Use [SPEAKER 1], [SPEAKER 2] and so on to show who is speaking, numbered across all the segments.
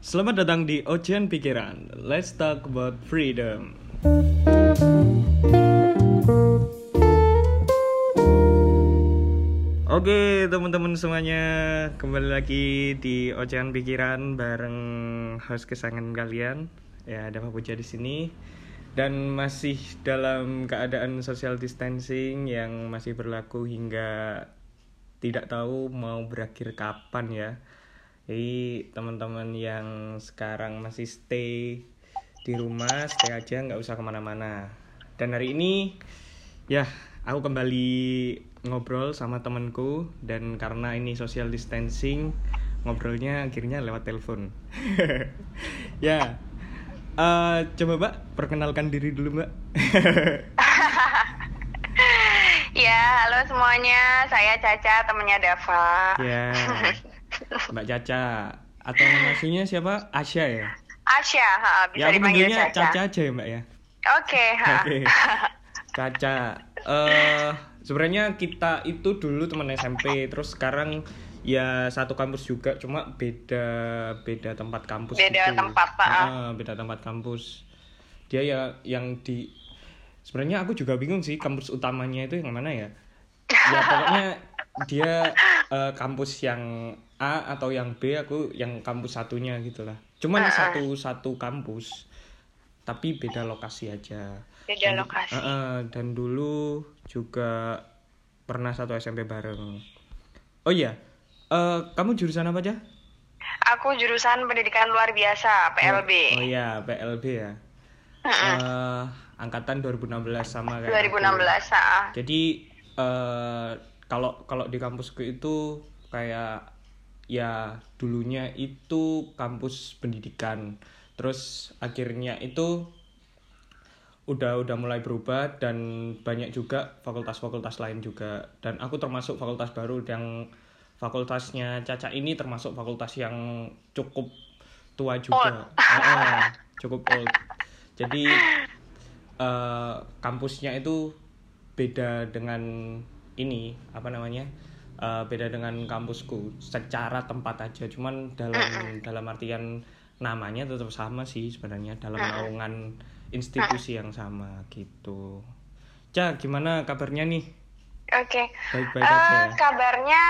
[SPEAKER 1] Selamat datang di Ocean Pikiran. Let's talk about freedom. Oke, teman-teman semuanya, kembali lagi di Ocean Pikiran bareng host kesayangan kalian. Ya, ada Pak Puja di sini dan masih dalam keadaan social distancing yang masih berlaku hingga tidak tahu mau berakhir kapan ya. Jadi teman-teman yang sekarang masih stay di rumah, stay aja nggak usah ke mana-mana. Dan hari ini ya aku kembali ngobrol sama temanku dan karena ini social distancing ngobrolnya akhirnya lewat telepon. ya, eh, coba mbak perkenalkan diri dulu mbak.
[SPEAKER 2] Ya, halo semuanya. Saya Caca, temennya Dava.
[SPEAKER 1] ya, mbak Caca atau nama aslinya siapa? Asya ya.
[SPEAKER 2] Asya, ha, bisa
[SPEAKER 1] ya aku
[SPEAKER 2] dipanggil Caca.
[SPEAKER 1] Caca aja ya mbak ya.
[SPEAKER 2] Oke, ha.
[SPEAKER 1] Oke. Caca. Eh sebenarnya kita itu dulu teman SMP, terus sekarang ya satu kampus juga, cuma beda beda tempat kampus
[SPEAKER 2] Beda
[SPEAKER 1] gitu.
[SPEAKER 2] tempat, Pak.
[SPEAKER 1] Ah, beda tempat kampus. Dia ya yang di sebenarnya aku juga bingung sih kampus utamanya itu yang mana ya. Ya pokoknya dia eh, kampus yang A atau yang B, aku yang kampus satunya gitulah. Cuman satu satu kampus tapi beda lokasi aja.
[SPEAKER 2] Beda
[SPEAKER 1] Dan-
[SPEAKER 2] lokasi.
[SPEAKER 1] Eh, eh, dan dulu juga pernah satu SMP bareng. Oh iya, eh, kamu jurusan apa aja?
[SPEAKER 2] Aku jurusan pendidikan luar biasa, PLB.
[SPEAKER 1] Oh iya, PLB ya. Eh, angkatan 2016 sama kayak aku.
[SPEAKER 2] 2016, ha.
[SPEAKER 1] Jadi eh, kalau kalau di kampusku itu kayak ya dulunya itu kampus pendidikan. Terus akhirnya itu udah udah mulai berubah dan banyak juga fakultas-fakultas lain juga. Dan aku termasuk fakultas baru yang fakultasnya Caca ini termasuk fakultas yang cukup tua juga. Heeh, cukup old. Jadi eh, kampusnya itu beda dengan ini apa namanya eh, beda dengan kampusku secara tempat aja cuman dalam dalam artian namanya tetap sama sih sebenarnya dalam naungan institusi yang sama gitu. Cak, gimana kabarnya nih?
[SPEAKER 2] Oke.
[SPEAKER 1] Baik-baik
[SPEAKER 2] Eh,
[SPEAKER 1] aja ya?
[SPEAKER 2] kabarnya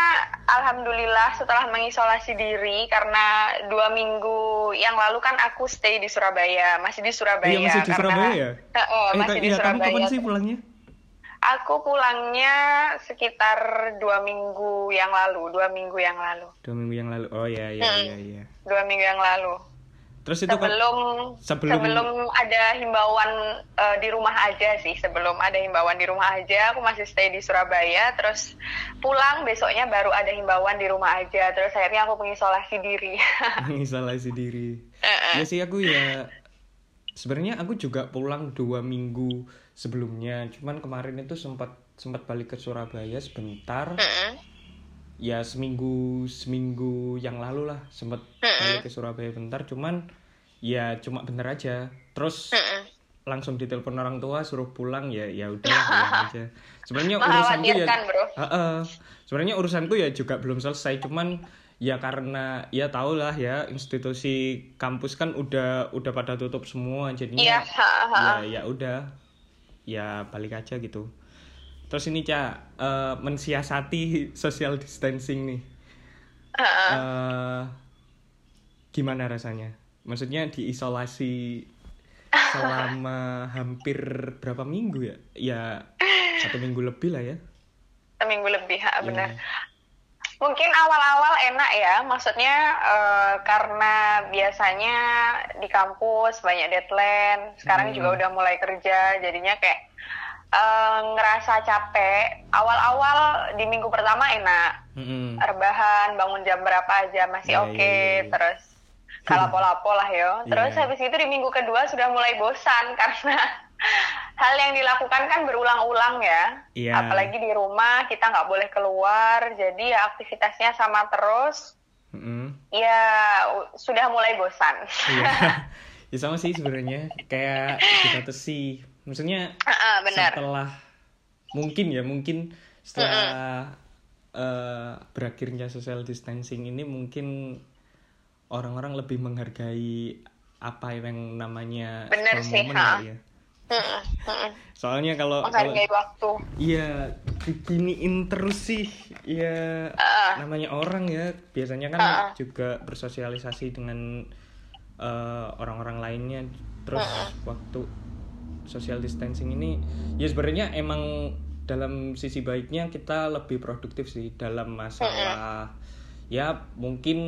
[SPEAKER 2] alhamdulillah setelah mengisolasi diri karena dua minggu yang lalu kan aku stay di Surabaya masih di Surabaya
[SPEAKER 1] Iya masih di
[SPEAKER 2] karena-
[SPEAKER 1] Surabaya ya?
[SPEAKER 2] Heeh,
[SPEAKER 1] Eh,
[SPEAKER 2] masih di
[SPEAKER 1] iya, kamu
[SPEAKER 2] Surabaya
[SPEAKER 1] kapan sih pulangnya?
[SPEAKER 2] Aku pulangnya sekitar dua minggu yang lalu dua minggu yang lalu
[SPEAKER 1] Dua minggu yang lalu. Oh iya iya
[SPEAKER 2] Hmm.
[SPEAKER 1] iya iya.
[SPEAKER 2] dua minggu yang lalu
[SPEAKER 1] Terus itu kan
[SPEAKER 2] sebelum
[SPEAKER 1] sebelum-
[SPEAKER 2] sebelum ada himbauan eh, di rumah aja sih sebelum ada himbauan di rumah aja aku masih stay di Surabaya terus pulang besoknya baru ada himbauan di rumah aja terus akhirnya aku mengisolasi diri
[SPEAKER 1] mengisolasi diri.
[SPEAKER 2] Eh,
[SPEAKER 1] Ya sih aku ya sebenarnya aku juga pulang dua minggu sebelumnya. Cuman kemarin itu sempat sempat balik ke Surabaya sebentar.
[SPEAKER 2] Mm-mm.
[SPEAKER 1] ya seminggu seminggu yang lalu lah sempet balik ke Surabaya bentar cuman ya cuma bentar aja terus
[SPEAKER 2] Mm-mm.
[SPEAKER 1] langsung ditelepon orang tua suruh pulang ya ya udah aja sebenarnya urusanku ya
[SPEAKER 2] bro.
[SPEAKER 1] Heeh. sebenarnya urusanku ya juga belum selesai cuman ya karena ya tau lah ya institusi kampus kan udah udah pada tutup semua
[SPEAKER 2] iya
[SPEAKER 1] jadinya
[SPEAKER 2] ha.
[SPEAKER 1] ya ya udah ya balik aja gitu. Terus ini cak eh, mensiasati social distancing nih. Eh, gimana rasanya? Maksudnya diisolasi selama hampir berapa minggu ya? Ya satu minggu lebih lah ya.
[SPEAKER 2] Seminggu lebih ha, benar mungkin awal-awal enak ya maksudnya eh, karena biasanya di kampus banyak deadline sekarang
[SPEAKER 1] Hmm.
[SPEAKER 2] juga udah mulai kerja jadinya kayak eh, ngerasa capek awal-awal di minggu pertama enak
[SPEAKER 1] Mm-mm.
[SPEAKER 2] rebahan bangun jam berapa aja masih
[SPEAKER 1] Iya,
[SPEAKER 2] oke
[SPEAKER 1] iya, iya, iya.
[SPEAKER 2] terus kalapo-lapo lah yo terus
[SPEAKER 1] Iya.
[SPEAKER 2] habis itu di minggu kedua sudah mulai bosan karena hal yang dilakukan kan berulang-ulang ya
[SPEAKER 1] Iya.
[SPEAKER 2] apalagi di rumah kita nggak boleh keluar jadi ya aktivitasnya sama terus
[SPEAKER 1] Mm-mm.
[SPEAKER 2] ya u- sudah mulai bosan
[SPEAKER 1] Iya. ya sama sih sebenarnya kayak dibatasi maksudnya
[SPEAKER 2] Heeh, benar
[SPEAKER 1] setelah mungkin ya mungkin setelah eh, berakhirnya social distancing ini mungkin orang-orang lebih menghargai apa yang namanya
[SPEAKER 2] Bener sih,
[SPEAKER 1] moment
[SPEAKER 2] ha.
[SPEAKER 1] kali ya. Soalnya kalau
[SPEAKER 2] menghargai waktu.
[SPEAKER 1] Iya diginiin terus sih. Ya
[SPEAKER 2] Ah.
[SPEAKER 1] namanya orang ya. Biasanya kan
[SPEAKER 2] Ah.
[SPEAKER 1] juga bersosialisasi dengan eh, orang-orang lainnya. Terus waktu social distancing ini ya sebenarnya emang dalam sisi baiknya kita lebih produktif sih dalam masalah ya mungkin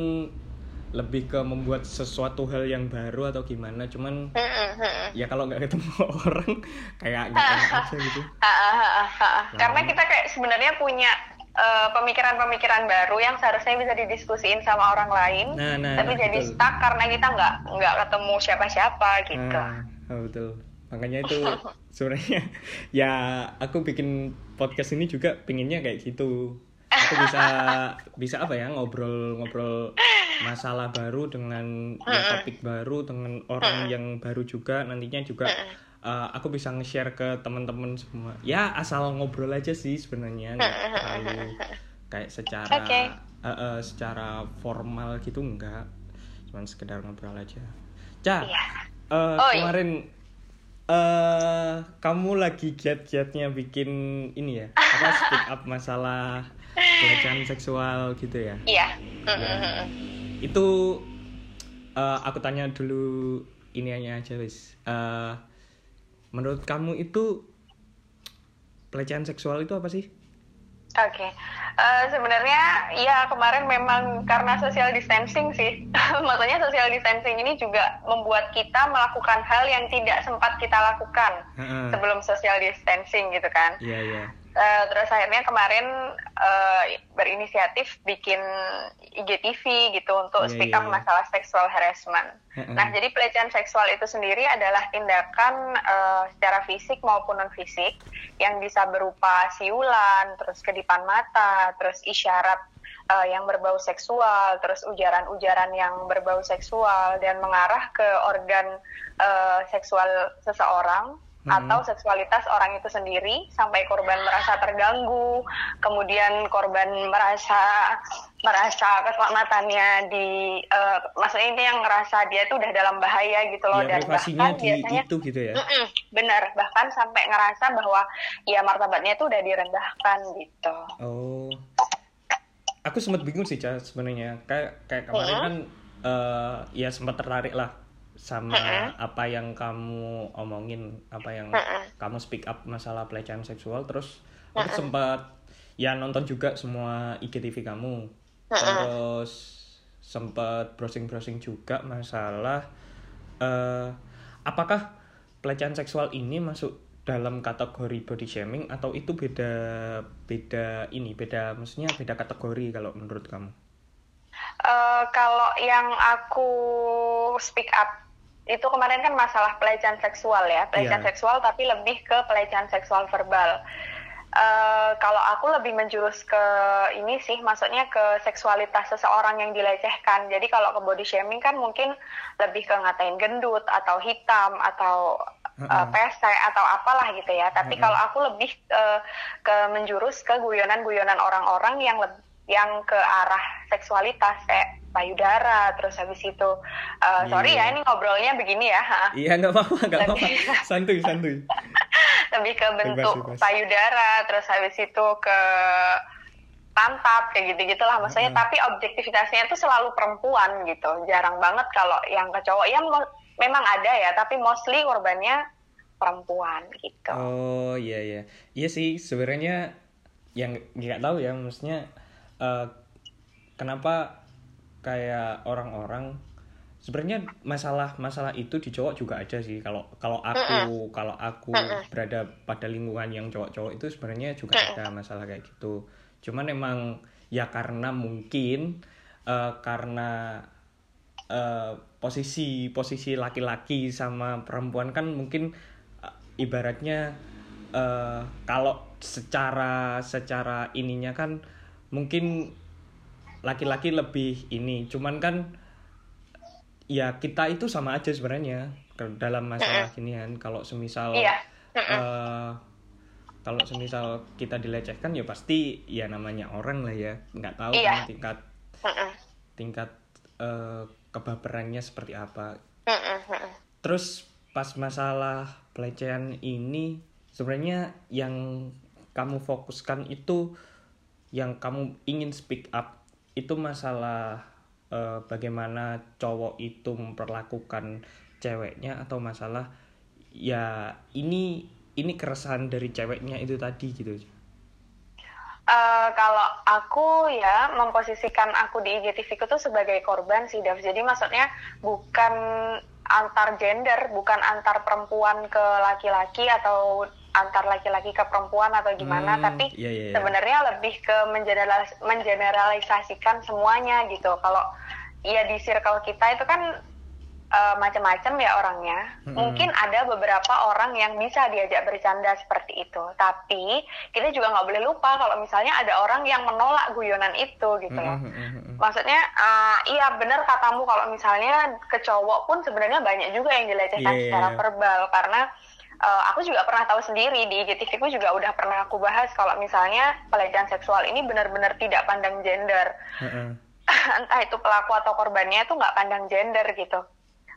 [SPEAKER 1] lebih ke membuat sesuatu hal yang baru atau gimana cuman ya kalau nggak ketemu orang kayak nggak enak aja gitu.
[SPEAKER 2] Karena kita kayak sebenarnya punya eh, pemikiran-pemikiran baru yang seharusnya bisa didiskusiin sama orang lain,
[SPEAKER 1] Nah, nah,
[SPEAKER 2] tapi
[SPEAKER 1] nah,
[SPEAKER 2] jadi
[SPEAKER 1] betul.
[SPEAKER 2] stuck karena kita nggak nggak ketemu siapa-siapa gitu.
[SPEAKER 1] Ah, oh, betul. Makanya itu sebenarnya ya aku bikin podcast ini juga pinginnya kayak gitu. Aku bisa bisa apa ya ngobrol-ngobrol masalah baru dengan ya, topik baru dengan orang yang baru juga nantinya juga uh, aku bisa nge-share ke teman-teman semua. Ya asal ngobrol aja sih sebenarnya nggak terlalu kayak secara
[SPEAKER 2] Oke.
[SPEAKER 1] uh, uh, secara formal gitu enggak. Cuman sekedar ngobrol aja. Ca,
[SPEAKER 2] Iya.
[SPEAKER 1] eh,
[SPEAKER 2] Oh, iya.
[SPEAKER 1] kemarin eh kamu lagi giat-giatnya bikin ini ya apa speak up masalah pelecehan seksual gitu ya
[SPEAKER 2] Iya. Mm, mm, mm, mm.
[SPEAKER 1] itu eh, aku tanya dulu ini aja wis Eh, menurut kamu itu pelecehan seksual itu apa sih
[SPEAKER 2] Oke, Eh, sebenarnya ya kemarin memang karena social distancing sih, maksudnya social distancing ini juga membuat kita melakukan hal yang tidak sempat kita lakukan
[SPEAKER 1] Heeh.
[SPEAKER 2] sebelum social distancing gitu kan.
[SPEAKER 1] iya iya
[SPEAKER 2] Eh, terus akhirnya kemarin eh, berinisiatif bikin IGTV gitu untuk
[SPEAKER 1] Iya,
[SPEAKER 2] speak
[SPEAKER 1] iya,
[SPEAKER 2] up
[SPEAKER 1] iya.
[SPEAKER 2] masalah sexual harassment. Nah, jadi pelecehan seksual itu sendiri adalah tindakan eh, secara fisik maupun non fisik yang bisa berupa siulan, terus kedipan mata, terus isyarat eh, yang berbau seksual, terus ujaran-ujaran yang berbau seksual dan mengarah ke organ eh, seksual seseorang
[SPEAKER 1] Mhm.
[SPEAKER 2] atau seksualitas orang itu sendiri sampai korban merasa terganggu, kemudian korban merasa merasa keselamatannya di eh, maksudnya ini yang ngerasa dia tuh udah dalam bahaya gitu loh
[SPEAKER 1] ya
[SPEAKER 2] dan bahkan
[SPEAKER 1] di
[SPEAKER 2] biasanya
[SPEAKER 1] itu gitu ya
[SPEAKER 2] Mm-mm, benar bahkan sampai ngerasa bahwa ya martabatnya itu udah direndahkan gitu.
[SPEAKER 1] Oh, aku sempat bingung sih Ca sebenarnya. Kayak kayak kemarin kan eh, ya sempat tertarik lah sama apa yang kamu omongin, apa yang kamu speak up masalah pelecehan seksual. Terus aku sempat ya nonton juga semua IGTV kamu. Terus sempat browsing-browsing juga masalah eh apakah pelecehan seksual ini masuk dalam kategori body shaming atau itu beda beda ini beda maksudnya beda kategori kalau menurut kamu
[SPEAKER 2] Eh, kalau yang aku speak up itu kemarin kan masalah pelecehan seksual ya, pelecehan
[SPEAKER 1] Iya.
[SPEAKER 2] seksual tapi lebih ke pelecehan seksual verbal. Eh, kalau aku lebih menjurus ke ini sih, maksudnya ke seksualitas seseorang yang dilecehkan. Jadi kalau ke body shaming kan mungkin lebih ke ngatain gendut atau hitam atau eh,
[SPEAKER 1] Heeh.
[SPEAKER 2] pesek atau apalah gitu ya. Tapi kalau aku lebih eh, ke menjurus ke guyonan-guyonan orang-orang yang yang ke arah seksualitas kayak payudara, terus habis itu eh, sorry
[SPEAKER 1] Iya.
[SPEAKER 2] ya ini ngobrolnya begini ya.
[SPEAKER 1] iya nggak apa-apa nggak apa-apa santuy santuy
[SPEAKER 2] lebih ke bentuk
[SPEAKER 1] bebas.
[SPEAKER 2] payudara terus habis itu ke pantat kayak gitu gitulah maksudnya
[SPEAKER 1] Mm-mm.
[SPEAKER 2] tapi objektivitasnya itu selalu perempuan gitu jarang banget kalau yang ke cowok ya memang ada ya tapi mostly korbannya perempuan gitu
[SPEAKER 1] oh iya iya iya sih sebenarnya yang nggak tahu ya maksudnya eh, kenapa kayak orang-orang sebenarnya masalah masalah itu di cowok juga ada sih. Kalau kalau aku kalau aku berada pada lingkungan yang cowok-cowok itu sebenarnya juga ada masalah kayak gitu. Cuman emang ya karena mungkin eh, karena eh, posisi posisi laki-laki sama perempuan kan mungkin eh, ibaratnya eh, kalau secara secara ininya kan mungkin laki-laki lebih ini. Cuman kan ya kita itu sama aja sebenarnya dalam masalah ginian. Kalau semisal
[SPEAKER 2] Iya.
[SPEAKER 1] eh, kalau semisal kita dilecehkan ya pasti ya namanya orang lah ya. Nggak tahu
[SPEAKER 2] Iya.
[SPEAKER 1] kan tingkat tingkat eh, kebaperannya seperti apa. Terus pas masalah pelecehan ini sebenarnya yang kamu fokuskan itu yang kamu ingin speak up itu masalah eh, bagaimana cowok itu memperlakukan ceweknya atau masalah ya ini ini keresahan dari ceweknya itu tadi gitu
[SPEAKER 2] Eh, kalau aku ya memposisikan aku di IGTV itu sebagai korban sih Dav. Jadi maksudnya bukan antar gender, bukan antar perempuan ke laki-laki atau antar laki-laki ke perempuan atau gimana,
[SPEAKER 1] Hmm,
[SPEAKER 2] tapi
[SPEAKER 1] iya, iya, iya.
[SPEAKER 2] sebenarnya lebih ke mengeneralis- mengeneralisasikan semuanya gitu. Kalau ya di circle kita itu kan eh, macam-macam ya orangnya.
[SPEAKER 1] Mm-mm.
[SPEAKER 2] Mungkin ada beberapa orang yang bisa diajak bercanda seperti itu. Tapi kita juga nggak boleh lupa kalau misalnya ada orang yang menolak guyonan itu gitu loh.
[SPEAKER 1] Mm, mm, mm, mm.
[SPEAKER 2] Maksudnya eh, iya benar katamu kalau misalnya ke cowok pun sebenarnya banyak juga yang dilecehkan
[SPEAKER 1] Iya.
[SPEAKER 2] secara verbal karena eh, aku juga pernah tahu sendiri di IGTV ku juga udah pernah aku bahas kalau misalnya pelecehan seksual ini benar-benar tidak pandang gender
[SPEAKER 1] Heeh.
[SPEAKER 2] entah itu pelaku atau korbannya itu nggak pandang gender gitu.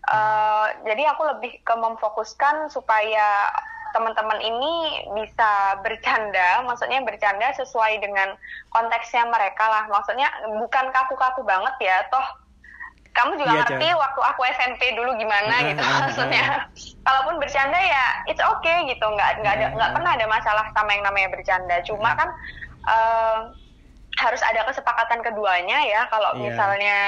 [SPEAKER 2] Eh, jadi aku lebih ke memfokuskan supaya teman-teman ini bisa bercanda, maksudnya bercanda sesuai dengan konteksnya mereka lah. Maksudnya bukan kaku-kaku banget ya, toh kamu juga
[SPEAKER 1] Iya,
[SPEAKER 2] ngerti waktu aku SMP dulu gimana gitu maksudnya. Kalaupun bercanda ya it's okay gitu, nggak nggak ada nggak
[SPEAKER 1] ah.
[SPEAKER 2] pernah ada masalah sama yang namanya bercanda. Cuma kan eh, harus ada kesepakatan keduanya ya kalau
[SPEAKER 1] Iya.
[SPEAKER 2] misalnya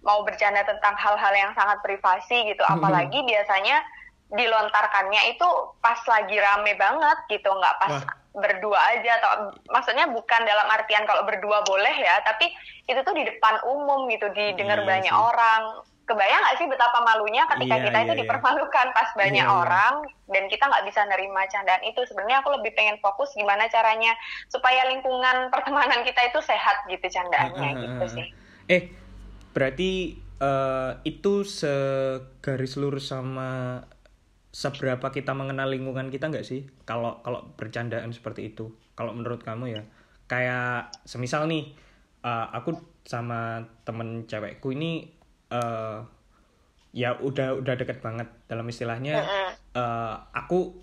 [SPEAKER 2] mau bercanda tentang hal-hal yang sangat privasi gitu apalagi biasanya dilontarkannya itu pas lagi rame banget gitu nggak pas
[SPEAKER 1] Wah.
[SPEAKER 2] Berdua aja atau maksudnya bukan dalam artian kalau berdua boleh ya tapi itu tuh di depan umum gitu didengar
[SPEAKER 1] Iya
[SPEAKER 2] banyak
[SPEAKER 1] sih.
[SPEAKER 2] orang kebayang nggak sih betapa malunya ketika
[SPEAKER 1] Iya,
[SPEAKER 2] kita itu
[SPEAKER 1] iya, iya.
[SPEAKER 2] dipermalukan pas banyak
[SPEAKER 1] Iya, iya.
[SPEAKER 2] orang dan kita nggak bisa nerima candaan itu sebenarnya aku lebih pengen fokus gimana caranya supaya lingkungan pertemanan kita itu sehat gitu candaannya
[SPEAKER 1] Heeh,
[SPEAKER 2] gitu sih.
[SPEAKER 1] Eh, berarti eh, itu segaris lurus sama seberapa kita mengenal lingkungan kita nggak sih? Kalau kalau bercandaan seperti itu, kalau menurut kamu ya, kayak semisal nih, eh, aku sama temen cewekku ini eh, ya udah udah deket banget dalam istilahnya eh, aku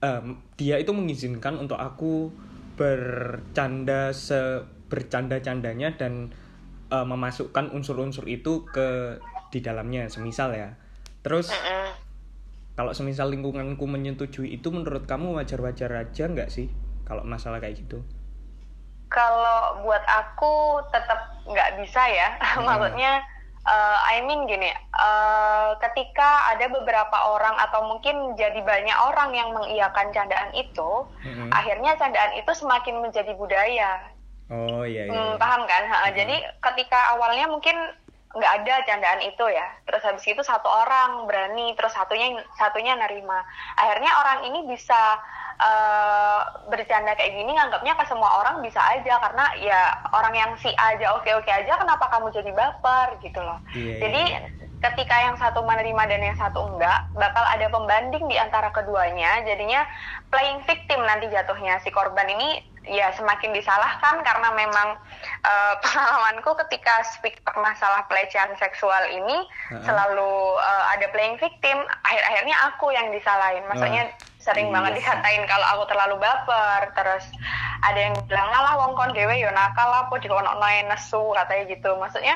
[SPEAKER 1] em, dia itu mengizinkan untuk aku bercanda sebercanda candanya dan eh, memasukkan unsur-unsur itu ke di dalamnya semisal ya terus
[SPEAKER 2] Mm-mm.
[SPEAKER 1] Kalau semisal lingkunganku menyetujui itu menurut kamu wajar-wajar aja nggak sih kalau masalah kayak gitu
[SPEAKER 2] Kalau buat aku tetap nggak bisa ya,
[SPEAKER 1] Hmm.
[SPEAKER 2] maksudnya eh, I mean gini, eh, ketika ada beberapa orang atau mungkin jadi banyak orang yang mengiyakan candaan itu,
[SPEAKER 1] Mm-mm.
[SPEAKER 2] akhirnya candaan itu semakin menjadi budaya.
[SPEAKER 1] oh iya iya,
[SPEAKER 2] Hmm, paham kan? Ha, Jadi ketika awalnya mungkin nggak ada candaan itu ya, terus habis itu satu orang berani, terus satunya satunya nerima. Akhirnya orang ini bisa eh, bercanda kayak gini, nganggapnya ke semua orang bisa aja karena ya orang yang si aja oke oke aja, kenapa kamu jadi baper gitu loh?
[SPEAKER 1] Iya,
[SPEAKER 2] Jadi
[SPEAKER 1] iya.
[SPEAKER 2] ketika yang satu menerima dan yang satu enggak, bakal ada pembanding di antara keduanya. Jadinya playing victim nanti jatuhnya si korban ini ya semakin disalahkan karena memang eh, pengalamanku ketika speak masalah pelecehan seksual ini
[SPEAKER 1] Ha-ha.
[SPEAKER 2] selalu eh, ada playing victim. Akhir-akhirnya aku yang disalahin. Maksudnya sering
[SPEAKER 1] iya
[SPEAKER 2] banget
[SPEAKER 1] sih.
[SPEAKER 2] dikatain kalau aku terlalu baper. Terus ada yang bilang ngalah wong kon dewe yo nakal apa dikono nesu katanya gitu. Maksudnya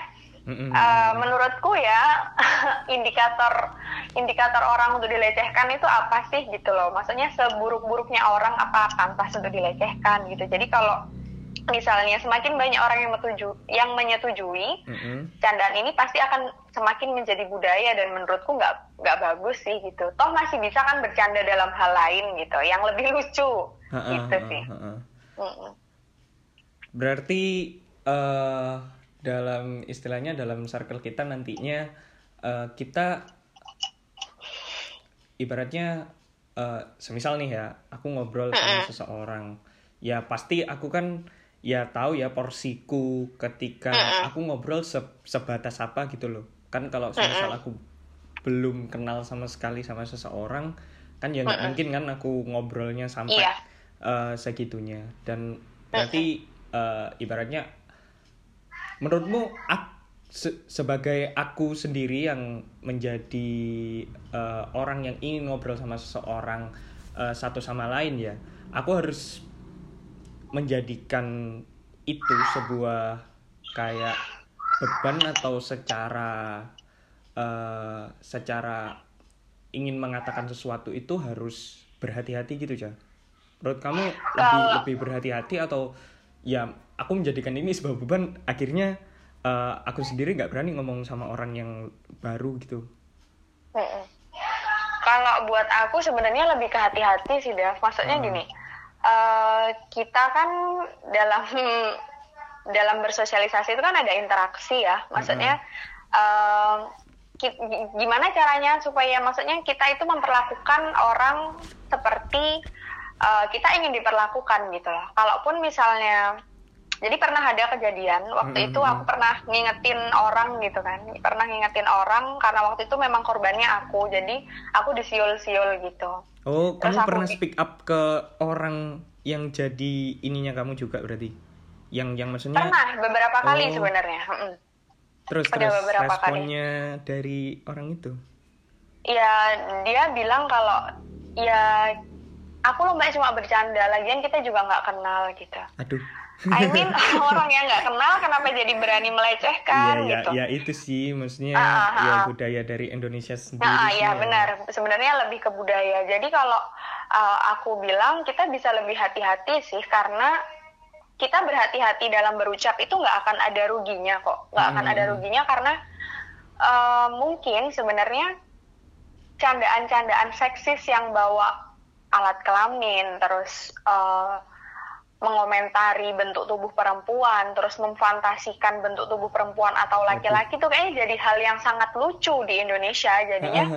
[SPEAKER 1] Mm-mm.
[SPEAKER 2] Uh, menurutku ya indikator indikator orang untuk dilecehkan itu apa sih gitu loh maksudnya seburuk-buruknya orang apa pantas untuk dilecehkan gitu jadi kalau misalnya semakin banyak orang yang metuju yang menyetujui
[SPEAKER 1] Mm-mm.
[SPEAKER 2] candaan ini pasti akan semakin menjadi budaya dan menurutku nggak nggak bagus sih gitu toh masih bisa kan bercanda dalam hal lain gitu yang lebih lucu
[SPEAKER 1] Ha-ha,
[SPEAKER 2] gitu
[SPEAKER 1] ha-ha,
[SPEAKER 2] sih
[SPEAKER 1] ha-ha.
[SPEAKER 2] Mm-mm.
[SPEAKER 1] Berarti eh dalam istilahnya dalam circle kita nantinya eh, kita ibaratnya eh, semisal nih ya aku ngobrol sama seseorang ya pasti aku kan ya tahu ya porsiku ketika aku ngobrol se- sebatas apa gitu loh. Kan kalau semisal aku belum kenal sama sekali sama seseorang kan ya nggak mungkin kan aku ngobrolnya sampai eh, segitunya. Dan berarti eh, ibaratnya menurutmu ap- se- sebagai aku sendiri yang menjadi eh, orang yang ingin ngobrol sama seseorang eh, satu sama lain ya aku harus menjadikan itu sebuah kayak beban atau secara eh, secara ingin mengatakan sesuatu itu harus berhati-hati gitu ya menurut kamu lebih lebih berhati-hati atau ya aku menjadikan ini sebuah beban akhirnya eh, aku sendiri nggak berani ngomong sama orang yang baru gitu
[SPEAKER 2] Mm-mm. Kalau buat aku sebenarnya lebih ke hati-hati sih, Dev. Maksudnya
[SPEAKER 1] Hmm.
[SPEAKER 2] gini, eh, kita kan dalam dalam bersosialisasi itu kan ada interaksi ya. Maksudnya ki- gi- gimana caranya supaya maksudnya kita itu memperlakukan orang seperti eh, kita ingin diperlakukan gitu loh. Kalaupun misalnya jadi pernah ada kejadian waktu
[SPEAKER 1] Mm,
[SPEAKER 2] itu
[SPEAKER 1] mm,
[SPEAKER 2] aku pernah ngingetin orang gitu kan. Pernah ngingetin orang karena waktu itu memang korbannya aku jadi aku disiul-siul gitu.
[SPEAKER 1] Oh
[SPEAKER 2] Terus
[SPEAKER 1] kamu
[SPEAKER 2] aku
[SPEAKER 1] pernah speak up ke orang yang jadi ininya kamu juga berarti? Yang yang maksudnya
[SPEAKER 2] pernah beberapa kali
[SPEAKER 1] Oh.
[SPEAKER 2] sebenarnya Mm-mm.
[SPEAKER 1] terus
[SPEAKER 2] Ada
[SPEAKER 1] terus
[SPEAKER 2] beberapa kali.
[SPEAKER 1] responnya dari orang itu?
[SPEAKER 2] Ya dia bilang kalau ya aku loh mbak cuma bercanda. Lagian kita juga nggak kenal gitu.
[SPEAKER 1] Aduh
[SPEAKER 2] I mean orang yang nggak kenal kenapa jadi berani melecehkan
[SPEAKER 1] Iya ya
[SPEAKER 2] gitu
[SPEAKER 1] ya itu sih maksudnya
[SPEAKER 2] Ah, ah,
[SPEAKER 1] ya
[SPEAKER 2] ah.
[SPEAKER 1] budaya dari Indonesia sendiri
[SPEAKER 2] Nah, ya
[SPEAKER 1] ya.
[SPEAKER 2] benar. Sebenarnya lebih ke budaya. Jadi kalau uh, aku bilang kita bisa lebih hati-hati sih karena kita berhati-hati dalam berucap itu nggak akan ada ruginya kok. Nggak akan
[SPEAKER 1] Hmm.
[SPEAKER 2] ada ruginya karena uh, mungkin sebenarnya candaan-candaan seksis yang bawa alat kelamin terus uh, mengomentari bentuk tubuh perempuan, terus memfantasikan bentuk tubuh perempuan atau laki-laki tuh kayaknya jadi hal yang sangat lucu di Indonesia jadinya.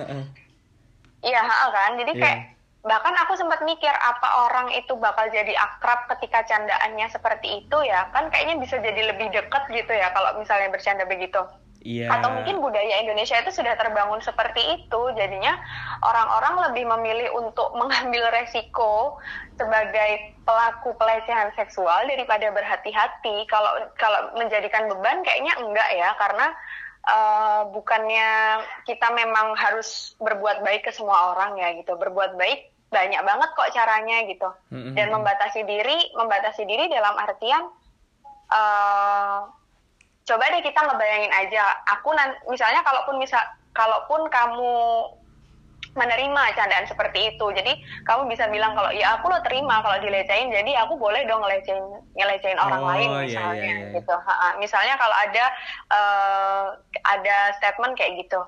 [SPEAKER 2] Iya, kan? Jadi
[SPEAKER 1] Iya.
[SPEAKER 2] kayak bahkan aku sempat mikir apa orang itu bakal jadi akrab ketika candaannya seperti itu ya kan kayaknya bisa jadi lebih deket gitu ya kalau misalnya bercanda begitu
[SPEAKER 1] Iya.
[SPEAKER 2] atau mungkin budaya Indonesia itu sudah terbangun seperti itu. Jadinya orang-orang lebih memilih untuk mengambil resiko sebagai pelaku pelecehan seksual daripada berhati-hati. Kalau kalau menjadikan beban kayaknya enggak ya karena eh, bukannya kita memang harus berbuat baik ke semua orang ya gitu. Berbuat baik banyak banget kok caranya gitu. Dan membatasi diri membatasi diri dalam artian eh coba deh kita ngebayangin aja aku nan misalnya kalaupun misal kalaupun kamu menerima candaan seperti itu jadi kamu bisa bilang kalau ya aku lo terima kalau dilecehin jadi aku boleh dong ngelecehin ngelecehin orang
[SPEAKER 1] Oh,
[SPEAKER 2] lain
[SPEAKER 1] iya,
[SPEAKER 2] misalnya
[SPEAKER 1] iya, iya.
[SPEAKER 2] gitu Ha-ha. misalnya kalau ada eh, ada statement kayak gitu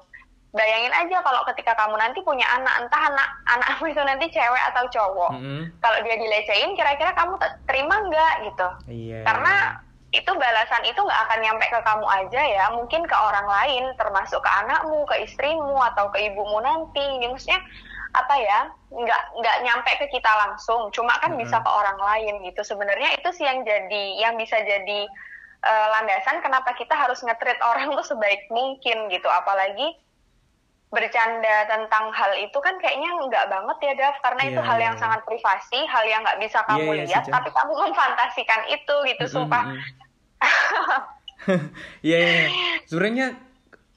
[SPEAKER 2] bayangin aja kalau ketika kamu nanti punya anak entah anak anakmu itu nanti cewek atau cowok
[SPEAKER 1] Mm-mm.
[SPEAKER 2] kalau dia dilecehin kira-kira kamu te- terima nggak gitu
[SPEAKER 1] Iya.
[SPEAKER 2] karena itu balasan itu nggak akan nyampe ke kamu aja ya. Mungkin ke orang lain termasuk ke anakmu ke istrimu atau ke ibumu nanti. Jadi maksudnya apa ya nggak nggak nyampe ke kita langsung. Cuma kan
[SPEAKER 1] Mm-mm.
[SPEAKER 2] bisa ke orang lain gitu. Sebenarnya itu sih yang jadi yang bisa jadi eh, landasan kenapa kita harus nge-treat orang tuh sebaik mungkin gitu. Apalagi bercanda tentang hal itu kan kayaknya nggak banget ya Dav. Karena itu
[SPEAKER 1] Iya,
[SPEAKER 2] hal
[SPEAKER 1] iya,
[SPEAKER 2] yang
[SPEAKER 1] iya.
[SPEAKER 2] sangat privasi hal yang nggak bisa
[SPEAKER 1] Iya,
[SPEAKER 2] kamu
[SPEAKER 1] iya sih,
[SPEAKER 2] lihat. Tapi kamu memfantasikan itu gitu
[SPEAKER 1] Mm-mm,
[SPEAKER 2] sumpah.
[SPEAKER 1] mm-mm. Iya, iya, iya. sebenarnya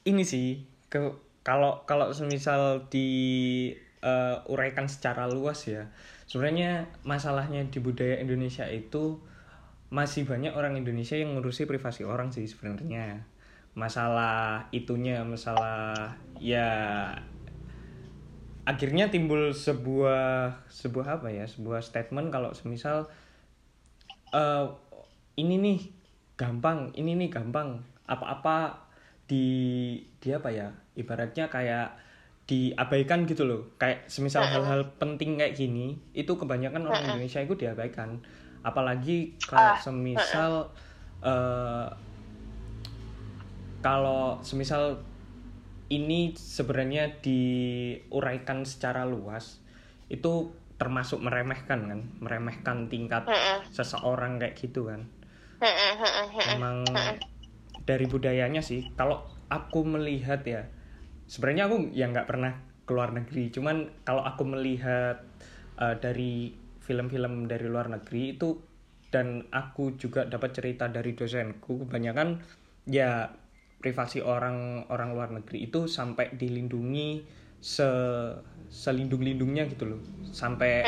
[SPEAKER 1] ini sih ke kalau kalau semisal di eh, uraikan secara luas ya, sebenarnya masalahnya di budaya Indonesia itu masih banyak orang Indonesia yang ngurusi privasi orang sih sebenarnya. Masalah itunya, masalah ya akhirnya timbul sebuah sebuah apa ya, sebuah statement kalau semisal eh ini nih gampang, ini nih gampang. Apa-apa di di apa ya? Ibaratnya kayak diabaikan gitu loh. Kayak semisal hal-hal penting kayak gini, itu kebanyakan orang Indonesia itu diabaikan. Apalagi kalau
[SPEAKER 2] Ah,
[SPEAKER 1] semisal eh kalau semisal ini sebenarnya diuraikan secara luas itu termasuk meremehkan kan meremehkan tingkat seseorang kayak gitu kan. Emang dari budayanya sih kalau aku melihat ya sebenarnya aku ya nggak pernah keluar negeri. Cuman kalau aku melihat eh, dari film-film dari luar negeri itu dan aku juga dapat cerita dari dosenku kebanyakan ya privasi orang orang luar negeri itu sampai dilindungi se selindung lindungnya gitu loh. Sampai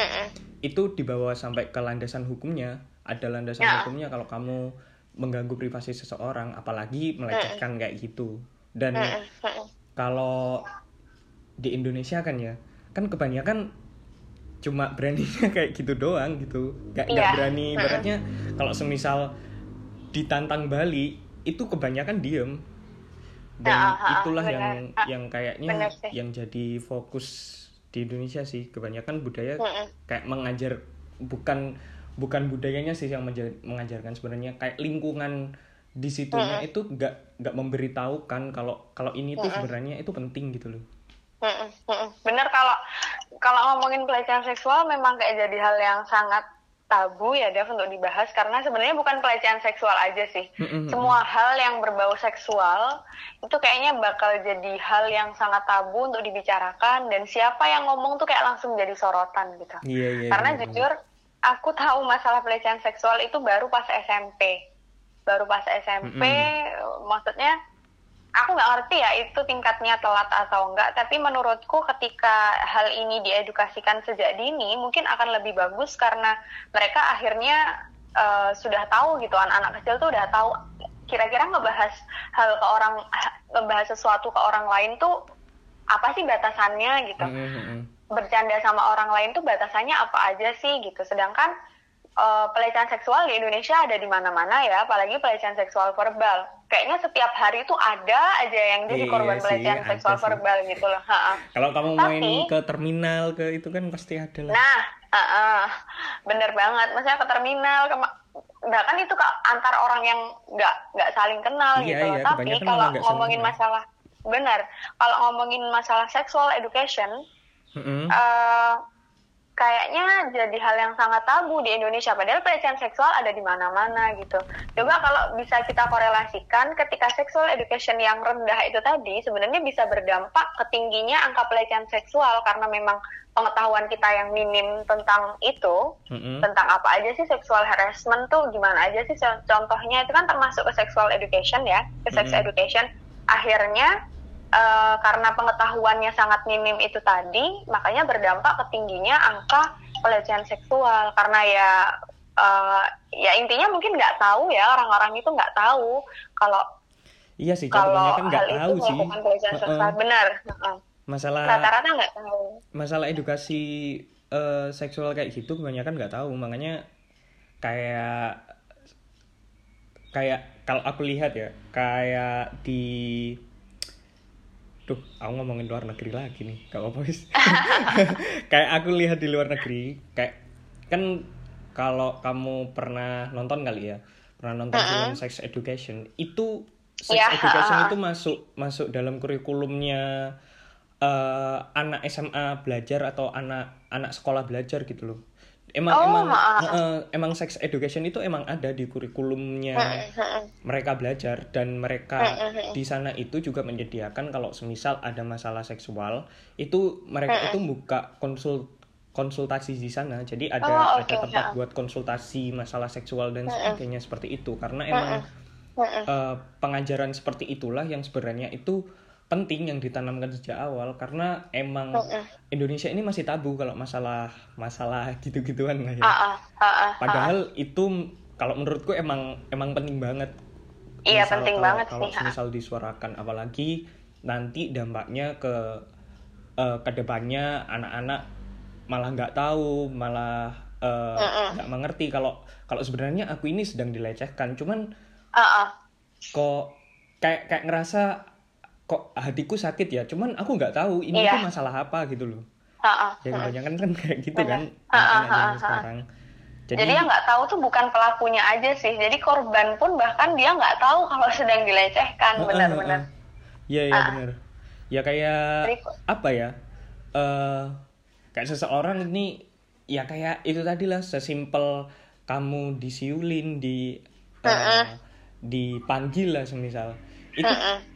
[SPEAKER 1] itu dibawa sampai ke landasan hukumnya ada landasan
[SPEAKER 2] Ya.
[SPEAKER 1] hukumnya kalau kamu mengganggu privasi seseorang apalagi melecehkan kayak gitu. Dan kalau di Indonesia kan ya kan kebanyakan cuma beraninya kayak gitu doang gitu. Nggak nggak
[SPEAKER 2] Iya.
[SPEAKER 1] berani
[SPEAKER 2] Mm-mm.
[SPEAKER 1] ibaratnya kalau semisal ditantang Bali itu kebanyakan diem. Dan
[SPEAKER 2] Ah, ah, ah,
[SPEAKER 1] itulah yang yang kayaknya yang jadi fokus di Indonesia sih. Kebanyakan budaya kayak mengajar bukan bukan budayanya sih yang mengajarkan sebenarnya kayak lingkungan di situnya itu nggak nggak memberitahukan kalau kalau ini tuh sebenarnya itu penting gitu loh.
[SPEAKER 2] Bener kalau kalau ngomongin pelecehan seksual memang kayak jadi hal yang sangat tabu ya Dev untuk dibahas karena sebenarnya bukan pelecehan seksual aja sih.
[SPEAKER 1] Mm-mm.
[SPEAKER 2] Semua hal yang berbau seksual itu kayaknya bakal jadi hal yang sangat tabu untuk dibicarakan dan siapa yang ngomong tuh kayak langsung jadi sorotan gitu.
[SPEAKER 1] iya iya
[SPEAKER 2] Karena
[SPEAKER 1] benar,
[SPEAKER 2] jujur aku tahu masalah pelecehan seksual itu baru pas SMP. Baru pas SMP, maksudnya aku nggak ngerti ya itu tingkatnya telat atau enggak. Tapi menurutku ketika hal ini diedukasikan sejak dini, mungkin akan lebih bagus karena mereka akhirnya eh, sudah tahu gitu. Anak-anak kecil tuh udah tahu kira-kira ngebahas hal ke orang, ngebahas sesuatu ke orang lain tuh apa sih batasannya gitu
[SPEAKER 1] mm-mm.
[SPEAKER 2] Bercanda sama orang lain tuh batasannya apa aja sih gitu. Sedangkan eh, pelecehan seksual di Indonesia ada di mana-mana ya, apalagi pelecehan seksual verbal. Kayaknya setiap hari tuh ada aja yang jadi
[SPEAKER 1] Iya
[SPEAKER 2] korban
[SPEAKER 1] sih,
[SPEAKER 2] pelecehan seksual
[SPEAKER 1] sih.
[SPEAKER 2] verbal gitu loh.
[SPEAKER 1] Kalau kamu
[SPEAKER 2] Tapi-
[SPEAKER 1] main ke terminal ke itu kan pasti ada lah
[SPEAKER 2] Nah, uh-uh, bener banget. Maksudnya ke terminal, ke bahkan itu ke antar orang yang nggak nggak saling kenal
[SPEAKER 1] Iya,
[SPEAKER 2] gitu loh.
[SPEAKER 1] iya,
[SPEAKER 2] Tapi kalau ngomongin masalah, bener. Kalau ngomongin masalah sexual education,
[SPEAKER 1] Mm-mm.
[SPEAKER 2] eh kayaknya jadi hal yang sangat tabu di Indonesia. Padahal pelecehan seksual ada di mana-mana gitu. Coba kalau bisa kita korelasikan ketika sexual education yang rendah itu tadi sebenarnya bisa berdampak ke tingginya angka pelecehan seksual karena memang pengetahuan kita yang minim tentang itu
[SPEAKER 1] Mm-mm.
[SPEAKER 2] tentang apa aja sih sexual harassment tuh gimana aja sih contohnya itu kan termasuk ke sexual education ya ke sex
[SPEAKER 1] Mhm.
[SPEAKER 2] education akhirnya eh, karena pengetahuannya sangat minim itu tadi makanya berdampak ke tingginya angka pelecehan seksual. Karena ya eh, ya intinya mungkin nggak tahu ya orang-orang itu nggak tahu kalau
[SPEAKER 1] iya sih
[SPEAKER 2] kalau
[SPEAKER 1] kebanyakan nggak
[SPEAKER 2] hal
[SPEAKER 1] tahu
[SPEAKER 2] itu
[SPEAKER 1] sih
[SPEAKER 2] pelecehan seksual. Benar Heeh.
[SPEAKER 1] masalah
[SPEAKER 2] rata-rata nggak tahu.
[SPEAKER 1] masalah edukasi eh, seksual kayak gitu kebanyakan nggak tahu. Makanya kayak kayak kalau aku lihat ya kayak di Duh, aku ngomongin luar negeri lagi nih, gak apa-apa wis. kayak aku lihat di luar negeri, kayak kan kalau kamu pernah nonton kali ya, pernah nonton film Sex Education, itu Sex
[SPEAKER 2] Iya,
[SPEAKER 1] Education itu masuk masuk dalam kurikulumnya eh, anak SMA belajar atau anak anak sekolah belajar gitu loh. Emang
[SPEAKER 2] Oh,
[SPEAKER 1] emang
[SPEAKER 2] ha-ha.
[SPEAKER 1] eh, emang sex education itu emang ada di kurikulumnya. Mereka belajar dan mereka di sana itu juga menyediakan kalau semisal ada masalah seksual itu mereka itu buka konsul konsultasi di sana. Jadi ada
[SPEAKER 2] Oh,
[SPEAKER 1] ada
[SPEAKER 2] oke,
[SPEAKER 1] tempat buat konsultasi masalah seksual dan sebagainya seperti itu. Karena emang eh, pengajaran seperti itulah yang sebenarnya itu penting yang ditanamkan sejak awal karena emang Indonesia ini masih tabu kalau masalah masalah gitu-gituan lah ya
[SPEAKER 2] Ah, ah, ah, ah.
[SPEAKER 1] Padahal itu kalau menurutku emang emang penting banget.
[SPEAKER 2] Iya,
[SPEAKER 1] Misal
[SPEAKER 2] penting
[SPEAKER 1] kalau-
[SPEAKER 2] banget
[SPEAKER 1] kalau
[SPEAKER 2] sih, ha.
[SPEAKER 1] misal disuarakan apalagi nanti dampaknya ke eh, ke depannya anak-anak malah nggak tahu, malah eh, nggak mengerti kalau kalau sebenarnya aku ini sedang dilecehkan. Cuman
[SPEAKER 2] Ah, ah.
[SPEAKER 1] kok kayak kayak ngerasa kok hatiku sakit ya. Cuman aku nggak tahu ini
[SPEAKER 2] Iya.
[SPEAKER 1] tuh masalah apa gitu loh.
[SPEAKER 2] Ah, ah.
[SPEAKER 1] Ya kebanyakan kan kayak gitu kan sekarang.
[SPEAKER 2] Jadi, yang nggak tahu tuh bukan pelakunya aja sih. Jadi korban pun bahkan dia nggak tahu kalau sedang dilecehkan, benar-benar.
[SPEAKER 1] Iya iya benar. Ya kayak
[SPEAKER 2] Jadi
[SPEAKER 1] apa ya? eh kayak seseorang ini ya kayak itu tadi lah sesimpel kamu disiulin di eh, dipanggil lah semisal. Itu
[SPEAKER 2] Heeh.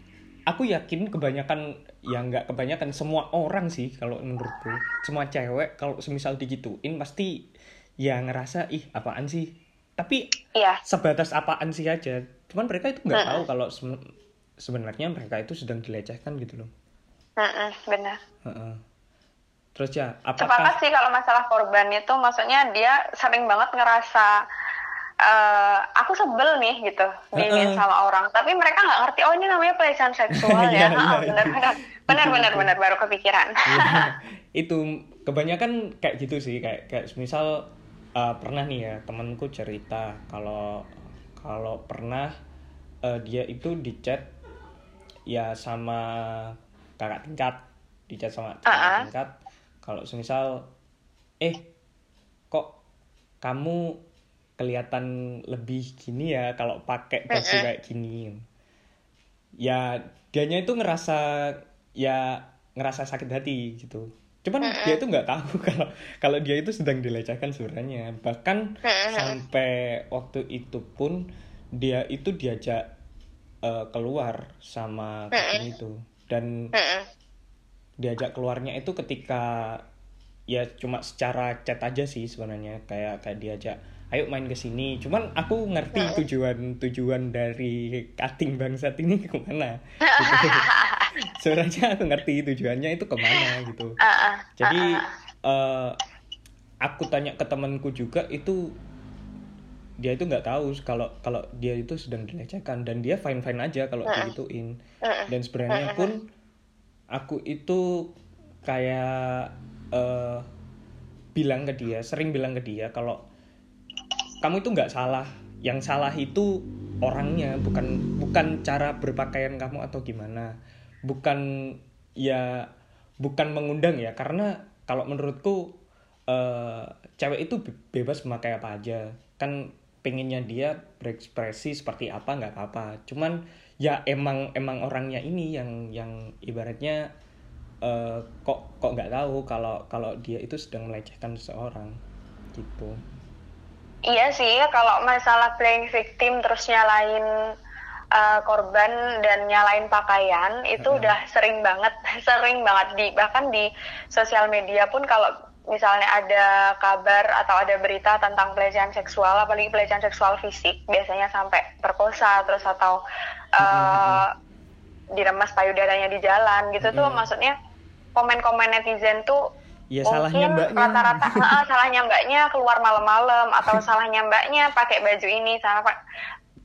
[SPEAKER 1] Aku yakin kebanyakan ya nggak kebanyakan semua orang sih kalau menurutku semua cewek kalau semisal digituin pasti ya ngerasa ih apaan sih tapi
[SPEAKER 2] Iya.
[SPEAKER 1] sebatas apaan sih aja cuman mereka itu nggak tahu kalau sem- sebenarnya mereka itu sedang dilecehkan gitu loh
[SPEAKER 2] Mm-mm, benar.
[SPEAKER 1] Heeh. terus ya
[SPEAKER 2] Sepakat
[SPEAKER 1] apakah
[SPEAKER 2] sih kalau masalah korban itu, maksudnya dia sering banget ngerasa eh aku sebel nih gitu, diinin sama orang. Tapi mereka nggak ngerti, oh ini namanya pelecehan seksual
[SPEAKER 1] Iya,
[SPEAKER 2] ya.
[SPEAKER 1] iya,
[SPEAKER 2] Ah,
[SPEAKER 1] iya.
[SPEAKER 2] benar, benar, baru kepikiran.
[SPEAKER 1] Iya, itu kebanyakan kayak gitu sih kayak kayak misal uh, pernah nih ya temanku cerita kalau kalau pernah uh, dia itu dicat ya sama kakak tingkat dicat sama kakak
[SPEAKER 2] Uh-uh.
[SPEAKER 1] tingkat kalau semisal eh kok kamu kelihatan lebih gini ya kalau pakai baju
[SPEAKER 2] Uh-uh.
[SPEAKER 1] kayak gini. Ya dianya itu ngerasa ya ngerasa sakit hati gitu. Cuman dia itu nggak tahu kalau kalau dia itu sedang dilecehkan sebenarnya. Bahkan sampai waktu itu pun dia itu diajak eh, keluar sama kucing itu. Dan diajak keluarnya itu ketika ya cuma secara chat aja sih sebenarnya. Kayak kayak diajak ayo main ke sini. Cuman aku ngerti tujuan tujuan dari cutting bangsat ini ke mana? Gitu. sebenarnya aku ngerti tujuannya itu ke mana gitu.
[SPEAKER 2] Ah, ah,
[SPEAKER 1] jadi
[SPEAKER 2] ah, ah.
[SPEAKER 1] eh, aku tanya ke temanku juga itu dia itu nggak tahu kalau kalau dia itu sedang dilecehkan dan dia fine fine aja kalau digituin. Dan sebenarnya pun aku itu kayak eh, bilang ke dia sering bilang ke dia kalau kamu itu nggak salah. Yang salah itu orangnya bukan bukan cara berpakaian kamu atau gimana. Bukan ya bukan mengundang ya. Karena kalau menurutku eh, cewek itu be- bebas memakai apa aja. Kan pengennya dia berekspresi seperti apa nggak apa-apa. Cuman ya emang emang orangnya ini yang yang ibaratnya eh, kok kok nggak tahu kalau kalau dia itu sedang melecehkan seseorang. Gitu
[SPEAKER 2] Iya sih, kalau masalah playing victim terus nyalain uh, korban dan nyalain pakaian itu
[SPEAKER 1] Mm-mm.
[SPEAKER 2] udah sering banget, sering banget di bahkan di sosial media pun kalau misalnya ada kabar atau ada berita tentang pelecehan seksual, apalagi pelecehan seksual fisik, biasanya sampai perkosa terus atau uh, diremas payudaranya di jalan gitu tuh
[SPEAKER 1] Mm-mm.
[SPEAKER 2] maksudnya komen-komen netizen tuh
[SPEAKER 1] ya salahnya
[SPEAKER 2] Mungkin
[SPEAKER 1] mbaknya
[SPEAKER 2] rata-rata "Ah, salahnya mbaknya keluar malam-malam atau salahnya mbaknya pakai baju ini salah pak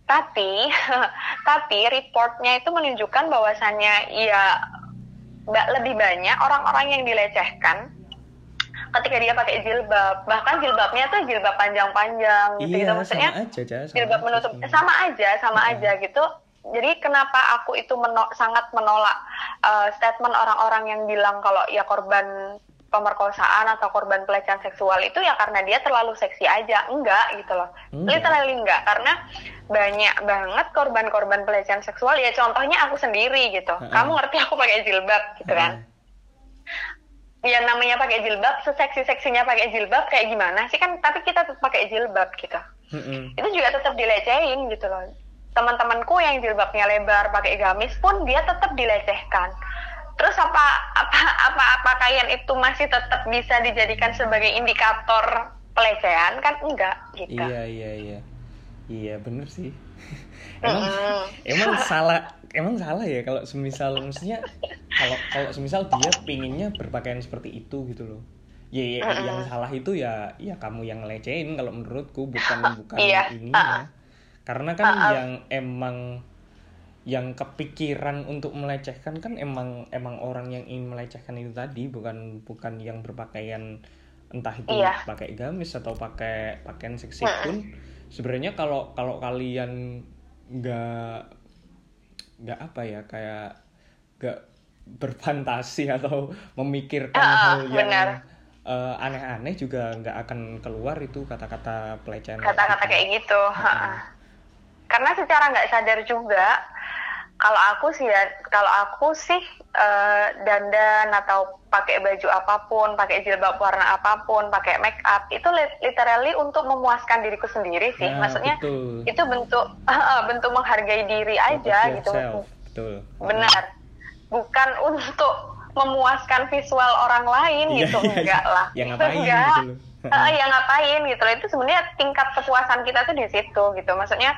[SPEAKER 2] tapi tapi reportnya itu menunjukkan bahwasannya ya mbak lebih banyak orang-orang yang dilecehkan ketika dia pakai jilbab bahkan jilbabnya tuh jilbab panjang-panjang gitu,
[SPEAKER 1] iya
[SPEAKER 2] gitu. maksudnya
[SPEAKER 1] sama aja sama
[SPEAKER 2] jilbab menutup
[SPEAKER 1] sebenarnya.
[SPEAKER 2] sama aja sama
[SPEAKER 1] Iya.
[SPEAKER 2] aja gitu jadi kenapa aku itu meno- sangat menolak uh, statement orang-orang yang bilang kalau ya korban pemerkosaan atau korban pelecehan seksual itu ya karena dia terlalu seksi aja. Enggak gitu loh.
[SPEAKER 1] Enggak.
[SPEAKER 2] literally enggak karena banyak banget korban-korban pelecehan seksual. Ya contohnya aku sendiri gitu.
[SPEAKER 1] Ha-ha.
[SPEAKER 2] kamu ngerti aku pakai jilbab gitu kan? Ya namanya pakai jilbab seseksi seksinya pakai jilbab kayak gimana sih? Kan tapi kita tetap pakai jilbab gitu.
[SPEAKER 1] Mm-mm.
[SPEAKER 2] itu juga tetap dilecehin gitu loh. Teman-temanku yang jilbabnya lebar pakai gamis pun dia tetap dilecehkan terus apa apa apa pakaian itu masih tetap bisa dijadikan sebagai indikator pelecehan? Kan enggak gitu.
[SPEAKER 1] Iya iya iya. Iya bener sih. Emang
[SPEAKER 2] Mm-mm.
[SPEAKER 1] emang salah emang salah ya kalau semisal maksudnya kalau kalau semisal dia pinginnya berpakaian seperti itu gitu loh. Ya, ya, yang salah itu ya ya kamu yang ngelecehin kalau menurutku bukan bukan
[SPEAKER 2] Iya,
[SPEAKER 1] ini ya karena kan yang emang yang kepikiran untuk melecehkan kan emang emang orang yang ingin melecehkan itu tadi bukan bukan yang berpakaian entah itu
[SPEAKER 2] Iya.
[SPEAKER 1] pakai gamis atau pakai pakaian seksi pun. Sebenarnya kalau kalau kalian nggak nggak apa ya kayak nggak berfantasi atau memikirkan
[SPEAKER 2] Ah,
[SPEAKER 1] hal yang
[SPEAKER 2] benar.
[SPEAKER 1] eh, aneh-aneh juga nggak akan keluar itu kata-kata pelecehan
[SPEAKER 2] kata-kata kayak gitu karena secara nggak sadar juga kalau aku sih ya kalau aku sih eh, dandan atau pakai baju apa pun pakai jilbab warna apa pun pakai make up itu li- literally untuk memuaskan diriku sendiri sih.
[SPEAKER 1] Nah,
[SPEAKER 2] maksudnya
[SPEAKER 1] betul.
[SPEAKER 2] itu bentuk bentuk menghargai diri aja gitu.
[SPEAKER 1] Betul.
[SPEAKER 2] Benar. Bukan untuk memuaskan visual orang lain
[SPEAKER 1] Iya,
[SPEAKER 2] gitu
[SPEAKER 1] iya,
[SPEAKER 2] enggak lah.
[SPEAKER 1] Ya ngapain
[SPEAKER 2] enggak.
[SPEAKER 1] gitu loh.
[SPEAKER 2] Eh, ya ngapain gitu loh. Itu sebenarnya tingkat kepuasan kita tuh di situ gitu. Maksudnya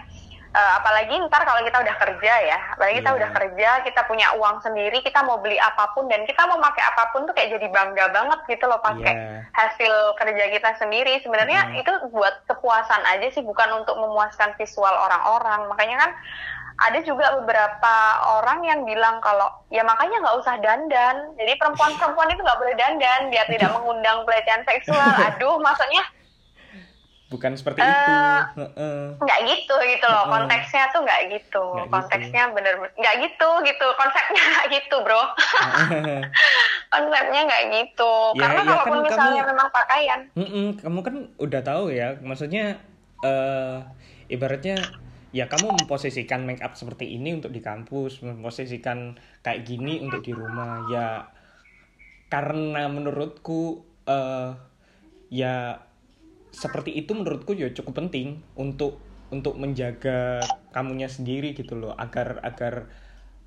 [SPEAKER 2] uh, apalagi ntar kalau kita udah kerja ya, apalagi kita
[SPEAKER 1] Iya.
[SPEAKER 2] udah kerja, kita punya uang sendiri, kita mau beli apa pun dan kita mau pakai apa pun tuh kayak jadi bangga banget gitu loh pakai
[SPEAKER 1] Iya.
[SPEAKER 2] hasil kerja kita sendiri. Sebenarnya
[SPEAKER 1] Hmm.
[SPEAKER 2] itu buat kepuasan aja sih, bukan untuk memuaskan visual orang-orang. Makanya kan ada juga beberapa orang yang bilang kalau ya makanya nggak usah dandan. Jadi perempuan-perempuan itu nggak boleh dandan biar tidak mengundang pelecehan seksual. Aduh, maksudnya
[SPEAKER 1] bukan seperti
[SPEAKER 2] Eh,
[SPEAKER 1] itu.
[SPEAKER 2] Nggak gitu gitu loh. Konteksnya tuh nggak gitu.
[SPEAKER 1] Nggak gitu.
[SPEAKER 2] konteksnya bener nggak gitu gitu. Konsepnya nggak gitu bro. Konsepnya nggak gitu.
[SPEAKER 1] Ya,
[SPEAKER 2] karena
[SPEAKER 1] ya
[SPEAKER 2] kalaupun
[SPEAKER 1] kan
[SPEAKER 2] misalnya
[SPEAKER 1] kamu-
[SPEAKER 2] memang pakaian.
[SPEAKER 1] Mm-mm, kamu kan udah tahu ya, maksudnya eh ibaratnya ya kamu memposisikan make up seperti ini untuk di kampus, memposisikan kayak gini untuk di rumah. Ya karena menurutku eh ya seperti itu menurutku ya cukup penting untuk untuk menjaga kamunya sendiri gitu loh, agar agar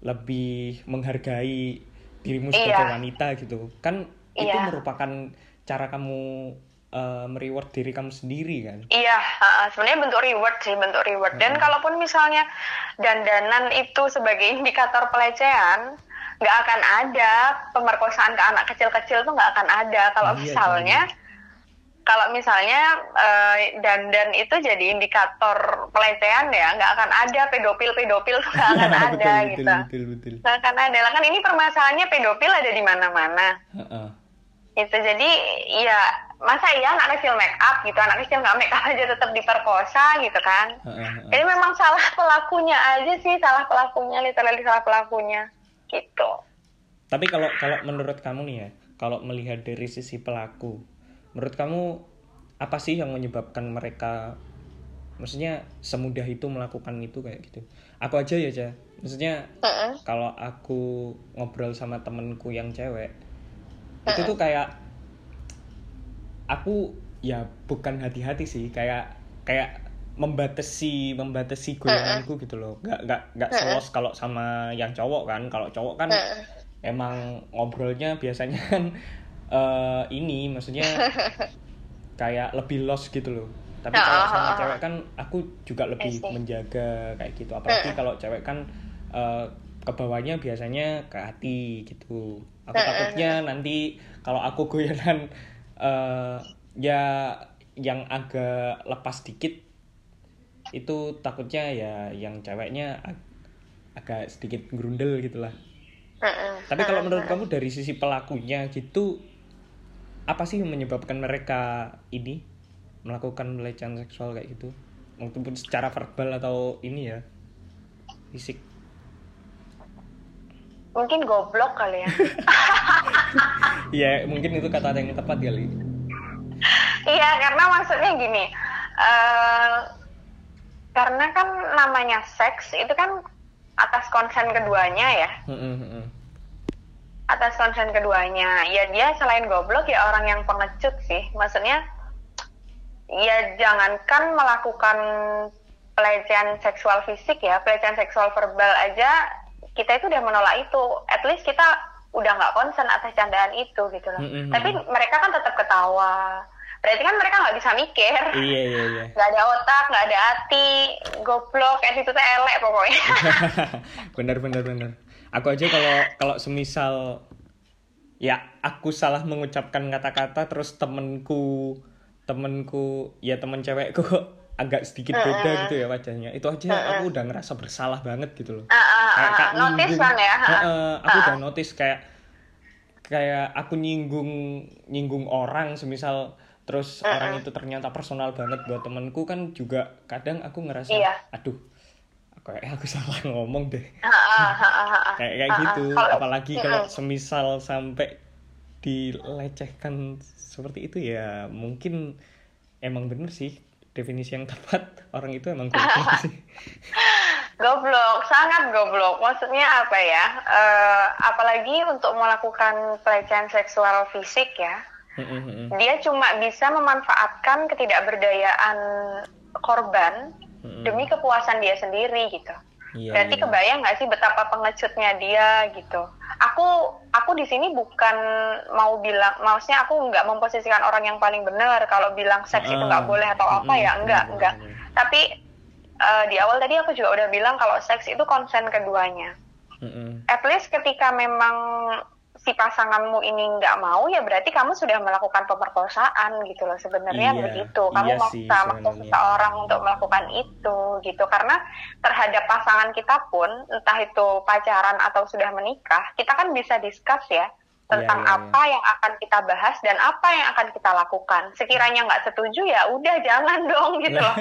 [SPEAKER 1] lebih menghargai dirimu sebagai
[SPEAKER 2] Iya.
[SPEAKER 1] wanita gitu. Kan itu
[SPEAKER 2] Iya.
[SPEAKER 1] merupakan cara kamu eh, mereward diri kamu sendiri kan
[SPEAKER 2] Iya, uh, sebenarnya bentuk reward sih, bentuk reward. Dan kalaupun misalnya dandanan itu sebagai indikator pelecehan, nggak akan ada pemerkosaan ke anak kecil-kecil tuh nggak akan ada. Kalau
[SPEAKER 1] Iya,
[SPEAKER 2] misalnya, kalau misalnya uh, dandan itu jadi indikator pelecehan ya, nggak akan ada pedofil-pedofil tuh nggak akan ada
[SPEAKER 1] betul,
[SPEAKER 2] gitu.
[SPEAKER 1] betul betul betul
[SPEAKER 2] Nggak akan ada. Lah kan ini permasalahannya pedofil ada di mana-mana
[SPEAKER 1] Heeh.
[SPEAKER 2] itu jadi ya masa iya anak kecil make up gitu anak kecil nggak make up aja tetap diperkosa gitu kan
[SPEAKER 1] Heeh, heeh.
[SPEAKER 2] jadi memang salah pelakunya aja sih salah pelakunya literally salah pelakunya gitu
[SPEAKER 1] Tapi kalau kalau menurut kamu nih ya, kalau melihat dari sisi pelaku, menurut kamu apa sih yang menyebabkan mereka maksudnya semudah itu melakukan itu kayak gitu? Aku aja ya, Ca. Maksudnya
[SPEAKER 2] Mm-mm.
[SPEAKER 1] kalau aku ngobrol sama temenku yang cewek, itu tuh kayak aku ya bukan hati-hati sih, kayak kayak membatasi membatasi goyanganku gitu loh. Gak gak gak selos kalau sama yang cowok kan. Kalau cowok kan emang ngobrolnya biasanya kan eh, ini maksudnya kayak lebih los gitu loh. Tapi kalau sama cewek kan aku juga lebih menjaga kayak gitu. Apalagi kalau cewek kan eh, ke bawahnya biasanya ke hati gitu. Aku takutnya nanti kalau aku goyangan eh, ya yang agak lepas dikit itu takutnya ya yang ceweknya ag- agak sedikit gerundel gitulah. Tapi kalau menurut kamu dari sisi pelakunya gitu, apa sih yang menyebabkan mereka ini melakukan pelecehan seksual kayak gitu? Maupun secara verbal atau ini ya, fisik.
[SPEAKER 2] mungkin goblok kali ya
[SPEAKER 1] Ya mungkin itu kata yang tepat kali.
[SPEAKER 2] iya karena maksudnya gini eh karena kan namanya seks itu kan atas konsen keduanya ya
[SPEAKER 1] Mm-mm, mm-mm.
[SPEAKER 2] Atas konsen keduanya. Ya dia selain goblok ya orang yang pengecut sih. Maksudnya ya jangankan melakukan pelecehan seksual fisik ya pelecehan seksual verbal aja kita itu udah menolak itu. At least kita udah nggak konsen atas candaan itu gitu loh.
[SPEAKER 1] Mm-mm.
[SPEAKER 2] tapi mereka kan tetap ketawa. Berarti kan mereka nggak bisa mikir.
[SPEAKER 1] Iya iya iya.
[SPEAKER 2] nggak ada otak nggak ada hati. Goblok tuh elek pokoknya.
[SPEAKER 1] Bener bener bener. Aku aja kalau kalau semisal ya aku salah mengucapkan kata-kata terus temenku temenku ya temen cewekku agak sedikit beda gitu ya wajahnya. Itu aja aku udah ngerasa bersalah banget gitu loh.
[SPEAKER 2] Ah, ah,
[SPEAKER 1] kayak, kayak
[SPEAKER 2] notice
[SPEAKER 1] nyinggung.
[SPEAKER 2] ya? Ah.
[SPEAKER 1] Heeh, aku udah notice kayak kayak aku nyinggung nyinggung orang semisal terus orang itu ternyata personal banget buat temenku kan juga kadang aku ngerasa
[SPEAKER 2] Iya.
[SPEAKER 1] aduh kayak aku salah ngomong deh. Kayak kayak gitu. apalagi kalau semisal sampai dilecehkan seperti itu ya mungkin emang bener sih definisi yang tepat. Orang itu emang goblok sih.
[SPEAKER 2] Goblok, sangat goblok. Maksudnya apa ya? Eh, apalagi untuk melakukan pelecehan seksual fisik ya, dia cuma bisa memanfaatkan ketidakberdayaan korban Demi kepuasan dia sendiri gitu.
[SPEAKER 1] Iya,
[SPEAKER 2] Berarti
[SPEAKER 1] iya.
[SPEAKER 2] kebayang nggak sih betapa pengecutnya dia gitu. Aku aku di sini bukan mau bilang, maksudnya aku nggak memposisikan orang yang paling benar kalau bilang seks itu nggak boleh atau apa
[SPEAKER 1] mm-mm,
[SPEAKER 2] ya, enggak
[SPEAKER 1] benar,
[SPEAKER 2] enggak. Tapi uh, di awal tadi aku juga udah bilang kalau seks itu konsen keduanya. At least ketika memang si pasanganmu ini nggak mau ya berarti kamu sudah melakukan pemerkosaan gitu loh sebenarnya
[SPEAKER 1] Iya,
[SPEAKER 2] begitu. kamu
[SPEAKER 1] iya
[SPEAKER 2] maksa maksa seseorang untuk melakukan itu gitu. Karena terhadap pasangan kita pun entah itu pacaran atau sudah menikah kita kan bisa discuss ya tentang
[SPEAKER 1] Iya, iya,
[SPEAKER 2] apa yang akan kita bahas dan apa yang akan kita lakukan. Sekiranya nggak setuju ya udah jangan dong gitu loh.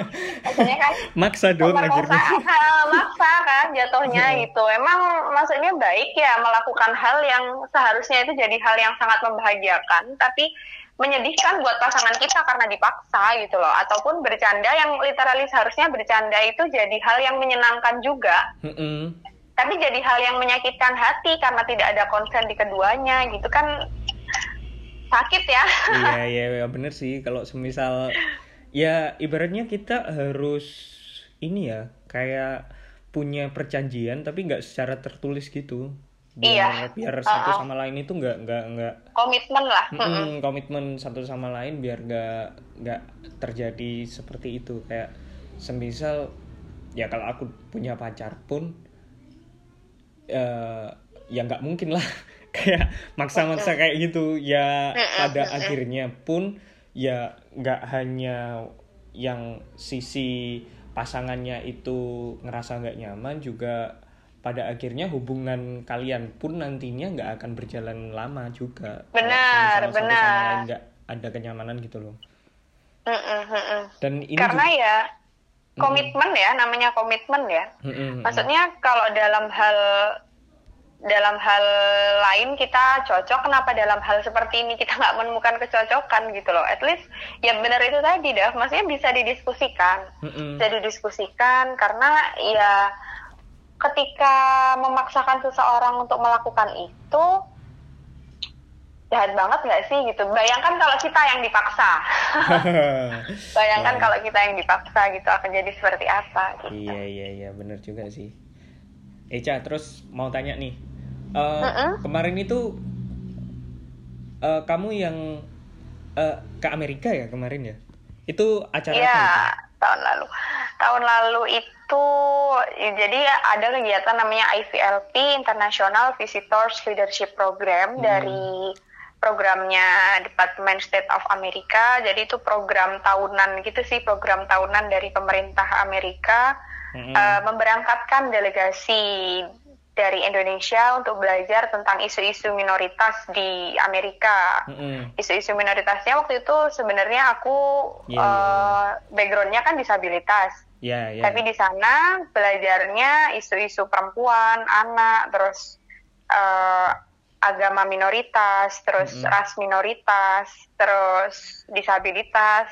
[SPEAKER 2] Maksudnya kan
[SPEAKER 1] maksa dong akhirnya
[SPEAKER 2] maksa kan jatuhnya gitu. Emang maksudnya baik ya melakukan hal yang seharusnya itu jadi hal yang sangat membahagiakan tapi menyedihkan buat pasangan kita karena dipaksa gitu loh. Ataupun bercanda yang literally seharusnya bercanda itu jadi hal yang menyenangkan juga.
[SPEAKER 1] Mm-mm.
[SPEAKER 2] tapi jadi hal yang menyakitkan hati karena tidak ada konsen di keduanya gitu kan sakit ya.
[SPEAKER 1] Iya iya iya, bener sih. Kalau semisal ya ibaratnya kita harus ini ya kayak punya perjanjian tapi nggak secara tertulis gitu. Biar
[SPEAKER 2] Iya.
[SPEAKER 1] biar satu
[SPEAKER 2] Uh-uh.
[SPEAKER 1] sama lain itu nggak nggak nggak
[SPEAKER 2] komitmen lah. Mm-mm.
[SPEAKER 1] Mm-mm, komitmen satu sama lain biar nggak nggak terjadi seperti itu. Kayak semisal ya kalau aku punya pacar pun eh ya nggak mungkin lah. Kayak maksa-maksa kayak gitu. Ya pada akhirnya pun ya nggak hanya yang sisi pasangannya itu ngerasa nggak nyaman juga pada akhirnya hubungan kalian pun nantinya nggak akan berjalan lama juga.
[SPEAKER 2] Benar,
[SPEAKER 1] sama
[SPEAKER 2] benar.
[SPEAKER 1] nggak ada kenyamanan gitu loh.
[SPEAKER 2] Mm-mm, mm-mm.
[SPEAKER 1] dan ini
[SPEAKER 2] karena
[SPEAKER 1] juga-
[SPEAKER 2] ya komitmen ya namanya komitmen ya. Maksudnya kalau dalam hal dalam hal lain kita cocok kenapa dalam hal seperti ini kita nggak menemukan kecocokan gitu loh? At least ya benar itu tadi dah maksudnya bisa didiskusikan.
[SPEAKER 1] Mm-mm.
[SPEAKER 2] bisa didiskusikan karena ya ketika memaksakan seseorang untuk melakukan itu jahat banget nggak sih gitu? Bayangkan kalau kita yang dipaksa. Bayangkan
[SPEAKER 1] Wah.
[SPEAKER 2] kalau kita yang dipaksa gitu akan jadi seperti apa gitu.
[SPEAKER 1] Iya iya iya. Bener juga sih. Eca terus mau tanya nih, Eh,
[SPEAKER 2] Mm-mm.
[SPEAKER 1] kemarin itu eh, kamu yang eh, ke Amerika ya kemarin ya? Itu acara
[SPEAKER 2] Iya,
[SPEAKER 1] apa
[SPEAKER 2] tahun lalu. Tahun lalu itu ya, jadi ada kegiatan namanya IVLP International Visitors Leadership Program
[SPEAKER 1] Hmm.
[SPEAKER 2] dari programnya Department State of America. Jadi itu program tahunan gitu sih, program tahunan dari pemerintah Amerika eh, memberangkatkan delegasi dari Indonesia untuk belajar tentang isu-isu minoritas di Amerika
[SPEAKER 1] Mm-mm.
[SPEAKER 2] isu-isu minoritasnya waktu itu sebenarnya aku
[SPEAKER 1] Iya, iya,
[SPEAKER 2] eh, backgroundnya kan disabilitas
[SPEAKER 1] Ya ya.
[SPEAKER 2] tapi di sana belajarnya isu-isu perempuan anak terus eh, agama minoritas terus
[SPEAKER 1] Mm-mm.
[SPEAKER 2] ras minoritas terus disabilitas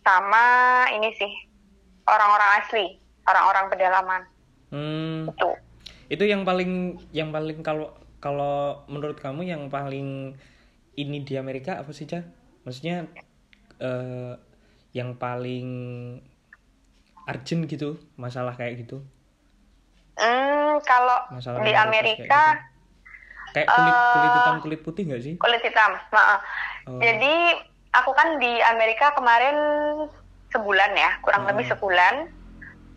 [SPEAKER 2] sama ini sih orang-orang asli orang-orang pedalaman
[SPEAKER 1] Hmm,
[SPEAKER 2] itu
[SPEAKER 1] itu yang paling yang paling kalau kalau menurut kamu yang paling ini di Amerika apa sih Ca? Maksudnya eh, yang paling urgent gitu masalah kayak gitu?
[SPEAKER 2] Hmm, kalau
[SPEAKER 1] Masalah
[SPEAKER 2] di Amerika
[SPEAKER 1] Kayak kulit kulit
[SPEAKER 2] Eh,
[SPEAKER 1] hitam kulit putih nggak sih?
[SPEAKER 2] kulit hitam. Maaf.
[SPEAKER 1] Oh.
[SPEAKER 2] Jadi aku kan di Amerika kemarin sebulan ya, kurang
[SPEAKER 1] Hmm.
[SPEAKER 2] lebih sebulan.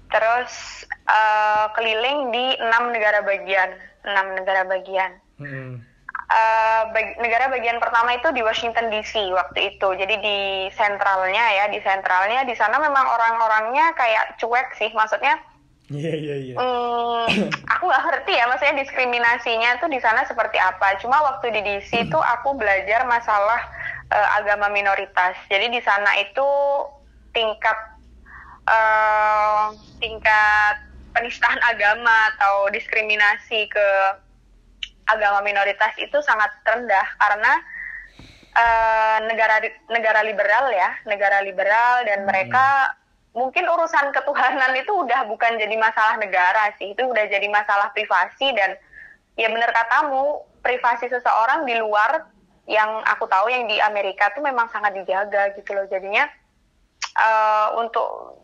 [SPEAKER 2] Terus eh, keliling di enam negara bagian, enam negara bagian.
[SPEAKER 1] Mm-mm.
[SPEAKER 2] Eh, bag- negara bagian pertama itu di Washington DC waktu itu. Jadi di sentralnya ya, di sentralnya di sana memang orang-orangnya kayak cuek sih, maksudnya
[SPEAKER 1] Iya iya iya.
[SPEAKER 2] Hmm, aku nggak ngerti ya, maksudnya diskriminasinya tuh di sana seperti apa. Cuma waktu di DC tuh aku belajar masalah eh, agama minoritas. Jadi di sana itu tingkat eh, tingkat penistaan agama atau diskriminasi ke agama minoritas itu sangat rendah karena eh, negara negara liberal ya, negara liberal dan mereka mungkin urusan ketuhanan itu udah bukan jadi masalah negara sih, itu udah jadi masalah privasi dan ya bener katamu, privasi seseorang di luar yang aku tahu yang di Amerika tuh memang sangat dijaga gitu loh. Jadinya eh, untuk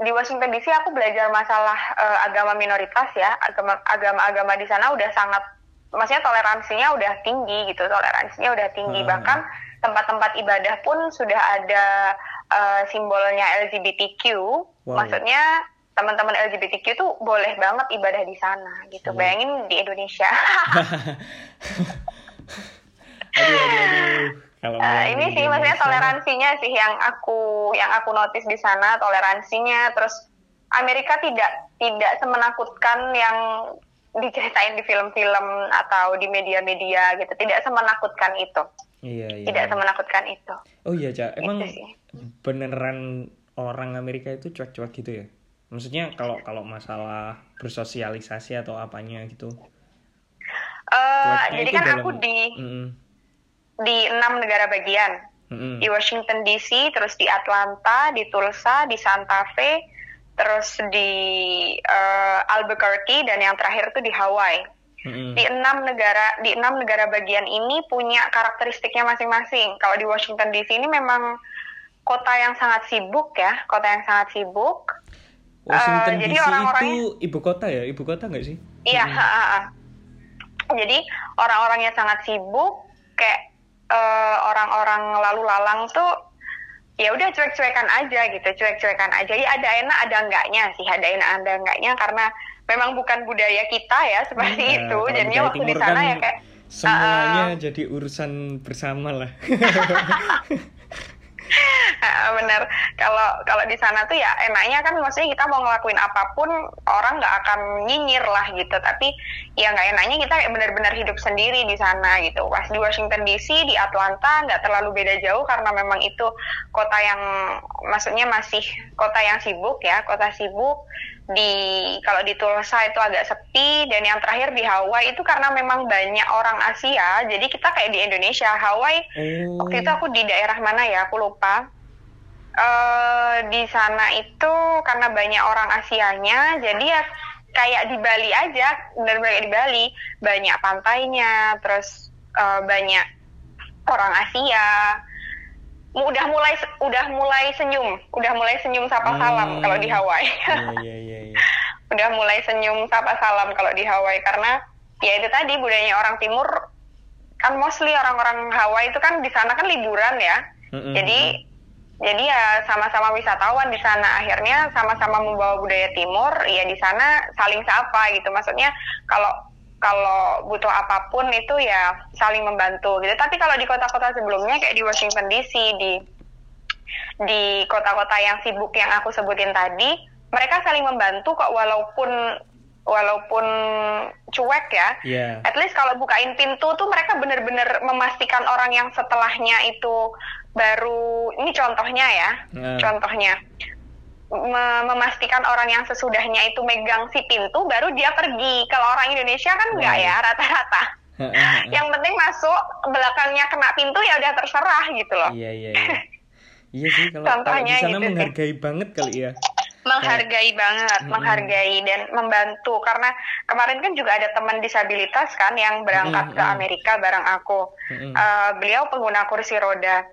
[SPEAKER 2] di Washington DC aku belajar masalah eh, agama minoritas ya, agama agama-agama di sana udah sangat maksudnya toleransinya udah tinggi gitu, toleransinya udah tinggi
[SPEAKER 1] Hmm.
[SPEAKER 2] bahkan tempat-tempat ibadah pun sudah ada eh, simbolnya LGBTQ,
[SPEAKER 1] Wow.
[SPEAKER 2] maksudnya teman-teman LGBTQ tuh boleh banget ibadah di sana gitu.
[SPEAKER 1] Hmm.
[SPEAKER 2] Bayangin di Indonesia.
[SPEAKER 1] aduh aduh aduh kalau mau
[SPEAKER 2] ini sih maksudnya toleransinya sih yang aku yang aku notice di sana toleransinya. Terus Amerika tidak tidak semenakutkan yang diceritain di film-film atau di media-media gitu. Tidak semenakutkan itu.
[SPEAKER 1] Iya iya.
[SPEAKER 2] Tidak semenakutkan itu.
[SPEAKER 1] Oh iya cak emang beneran orang Amerika itu cuek-cuek gitu ya? Maksudnya kalau kalau masalah bersosialisasi atau apanya gitu? Cueknya
[SPEAKER 2] jadi kan
[SPEAKER 1] dalam-
[SPEAKER 2] aku di
[SPEAKER 1] Mm-mm.
[SPEAKER 2] Di enam negara bagian di Washington DC terus di Atlanta di Tulsa di Santa Fe terus di eh, Albuquerque dan yang terakhir itu di Hawaii
[SPEAKER 1] Mm-mm.
[SPEAKER 2] di enam negara di enam negara bagian ini punya karakteristiknya masing-masing. Kalau di Washington DC ini memang kota yang sangat sibuk ya, kota yang sangat sibuk.
[SPEAKER 1] Washington
[SPEAKER 2] jadi
[SPEAKER 1] DC
[SPEAKER 2] orang-orangnya-
[SPEAKER 1] itu ibu kota ya ibu kota nggak sih
[SPEAKER 2] Iya, ha, ha, ha. jadi orang-orangnya sangat sibuk, kayak eh, orang-orang lalu lalang tuh ya udah cuek-cuekan aja gitu, cuek-cuekan aja. Ya ada enak ada enggaknya sih, ada enak ada enggaknya karena memang bukan budaya kita ya seperti
[SPEAKER 1] Nah,
[SPEAKER 2] itu. Jadinya waktu di sana
[SPEAKER 1] kan
[SPEAKER 2] ya kayak
[SPEAKER 1] semuanya jadi urusan bersama lah
[SPEAKER 2] Ah, bener. Kalau kalau di sana tuh ya enaknya kan maksudnya kita mau ngelakuin apa pun orang nggak akan nyinyir lah gitu. Tapi ya nggak enaknya kita kayak benar-benar hidup sendiri di sana gitu. Pas di Washington DC di Atlanta nggak terlalu beda jauh karena memang itu kota yang maksudnya masih kota yang sibuk ya kota sibuk di kalau di Tulsa itu agak sepi dan yang terakhir di Hawaii itu karena memang banyak orang Asia jadi kita kayak di Indonesia Hawaii
[SPEAKER 1] oh
[SPEAKER 2] Waktu itu aku di daerah mana ya, aku lupa. eh di sana itu karena banyak orang Asianya, jadi ya kayak di Bali aja, benar-benar kayak di Bali, banyak pantainya, terus eh, banyak orang Asia. Udah mulai udah mulai senyum, udah mulai senyum sapa salam
[SPEAKER 1] Hmm.
[SPEAKER 2] kalau di Hawaii.
[SPEAKER 1] iya iya iya iya.
[SPEAKER 2] udah mulai senyum sapa salam kalau di Hawaii karena ya itu tadi budayanya orang timur kan mostly orang-orang Hawaii itu kan di sana kan liburan ya
[SPEAKER 1] Mm-mm.
[SPEAKER 2] jadi jadi ya sama-sama wisatawan di sana akhirnya sama-sama membawa budaya timur ya di sana saling sapa gitu maksudnya kalau kalau butuh apa pun itu ya saling membantu gitu tapi kalau di kota-kota sebelumnya kayak di Washington DC di di kota-kota yang sibuk yang aku sebutin tadi mereka saling membantu kok walaupun walaupun cuek ya
[SPEAKER 1] Iya.
[SPEAKER 2] at least kalau bukain pintu tuh mereka bener-bener memastikan orang yang setelahnya itu baru ini contohnya ya
[SPEAKER 1] Nah.
[SPEAKER 2] contohnya memastikan orang yang sesudahnya itu megang si pintu baru dia pergi kalau orang Indonesia kan enggak
[SPEAKER 1] Wow.
[SPEAKER 2] ya rata-rata yang penting masuk belakangnya kena pintu ya udah terserah gitu loh
[SPEAKER 1] Iya iya iya. Iya sih kalau kalau di
[SPEAKER 2] Contohnya
[SPEAKER 1] sana
[SPEAKER 2] gitu sih.
[SPEAKER 1] menghargai banget kali ya.
[SPEAKER 2] menghargai banget,
[SPEAKER 1] Mm-mm.
[SPEAKER 2] menghargai dan membantu karena kemarin kan juga ada teman disabilitas kan yang berangkat ke
[SPEAKER 1] Mm-mm.
[SPEAKER 2] Amerika bareng aku.
[SPEAKER 1] Mm-mm.
[SPEAKER 2] Eh, beliau pengguna kursi roda.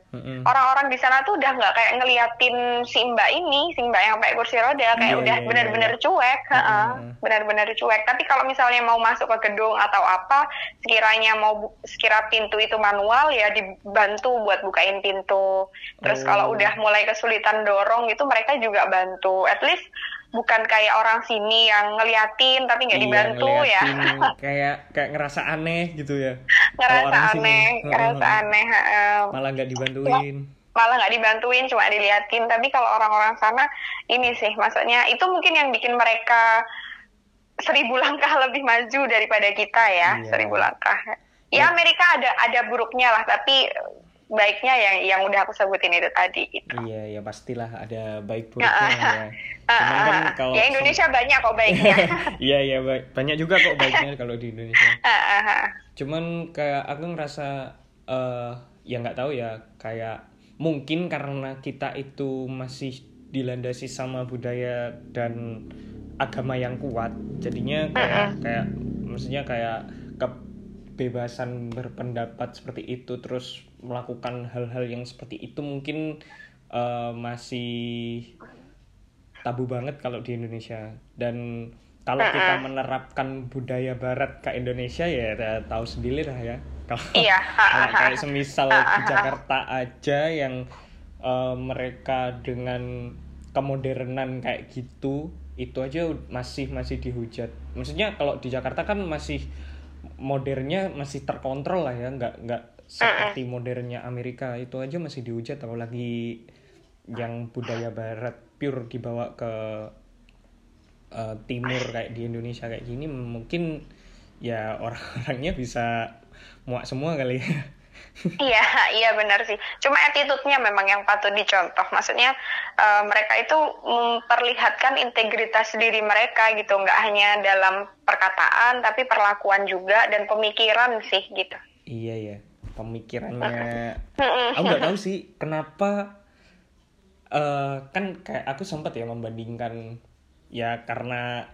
[SPEAKER 2] Orang-orang di sana tuh udah nggak kayak ngeliatin si Mbak ini, si Mbak yang pakai kursi roda kayak
[SPEAKER 1] Iya,
[SPEAKER 2] udah
[SPEAKER 1] iya,
[SPEAKER 2] benar-benar
[SPEAKER 1] iya.
[SPEAKER 2] cuek, heeh.
[SPEAKER 1] Mm-mm.
[SPEAKER 2] benar-benar cuek. Tapi kalau misalnya mau masuk ke gedung atau apa, sekiranya mau bu- sekira pintu itu manual ya dibantu buat bukain pintu. Terus
[SPEAKER 1] Oh.
[SPEAKER 2] kalau udah mulai kesulitan dorong itu mereka juga bantu. At least bukan kayak orang sini yang ngeliatin tapi nggak
[SPEAKER 1] Iya,
[SPEAKER 2] dibantu ya.
[SPEAKER 1] kayak kayak ngerasa aneh gitu ya.
[SPEAKER 2] Ngerasa
[SPEAKER 1] orang sini,
[SPEAKER 2] aneh,
[SPEAKER 1] heeh,
[SPEAKER 2] ngerasa aneh.
[SPEAKER 1] Malah nggak dibantuin.
[SPEAKER 2] malah nggak dibantuin cuma diliatin tapi kalau orang-orang sana ini sih maksudnya itu mungkin yang bikin mereka seribu langkah lebih maju daripada kita ya
[SPEAKER 1] Iya.
[SPEAKER 2] seribu langkah
[SPEAKER 1] Ya.
[SPEAKER 2] ya Amerika ada ada buruknya lah tapi baiknya yang yang udah aku sebutin itu tadi gitu
[SPEAKER 1] Iya ya pastilah ada baik buruknya ya.
[SPEAKER 2] Ah,
[SPEAKER 1] Cuman kan
[SPEAKER 2] ah,
[SPEAKER 1] kalau
[SPEAKER 2] ya Indonesia banyak kok baiknya
[SPEAKER 1] Iya iya baik. banyak juga kok baiknya kalau di Indonesia.
[SPEAKER 2] Ah, ah, ah.
[SPEAKER 1] Cuman kayak aku ngerasa eh ya nggak tahu ya kayak mungkin karena kita itu masih dilandasi sama budaya dan agama yang kuat jadinya kayak kayak maksudnya kayak kebebasan berpendapat seperti itu terus melakukan hal-hal yang seperti itu mungkin eh, masih tabu banget kalau di Indonesia. Dan kalau kita menerapkan budaya Barat ke Indonesia ya, ya tahu sendiri lah ya. Kalau
[SPEAKER 2] Iya,
[SPEAKER 1] kalau kayak semisal di Jakarta aja yang eh, mereka dengan kemodernan kayak gitu itu aja masih masih dihujat. Maksudnya kalau di Jakarta kan masih modernnya masih terkontrol lah ya nggak nggak seperti modernnya Amerika itu aja masih dihujat apalagi yang budaya Barat pure dibawa ke uh, timur kayak di Indonesia kayak gini mungkin ya orang-orangnya bisa muak semua kali ya
[SPEAKER 2] iya, iya benar sih. Cuma attitude-nya memang yang patut dicontoh. Maksudnya uh, mereka itu memperlihatkan integritas diri mereka gitu, nggak hanya dalam perkataan, tapi perlakuan juga dan pemikiran sih gitu.
[SPEAKER 1] Iya ya, pemikirannya. aku nggak tahu sih kenapa. Uh, kan kayak aku sempat ya membandingkan ya karena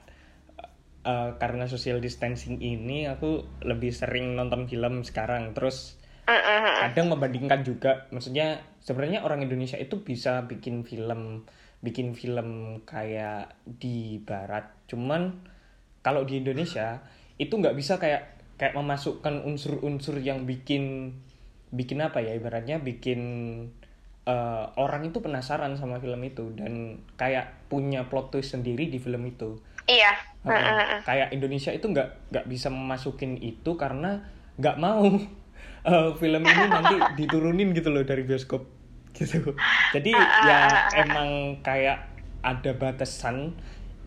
[SPEAKER 1] uh, karena social distancing ini aku lebih sering nonton film sekarang terus kadang membandingkan juga maksudnya sebenarnya orang Indonesia itu bisa bikin film bikin film kayak di barat cuman kalau di Indonesia itu nggak bisa kayak kayak memasukkan unsur-unsur yang bikin bikin apa ya ibaratnya bikin uh, orang itu penasaran sama film itu dan kayak punya plot twist sendiri di film itu.
[SPEAKER 2] Iya.
[SPEAKER 1] Uh, kayak Indonesia itu nggak nggak bisa memasukin itu karena nggak mau uh, film ini nanti diturunin gitu loh dari bioskop gitu. Jadi ya emang kayak ada batasan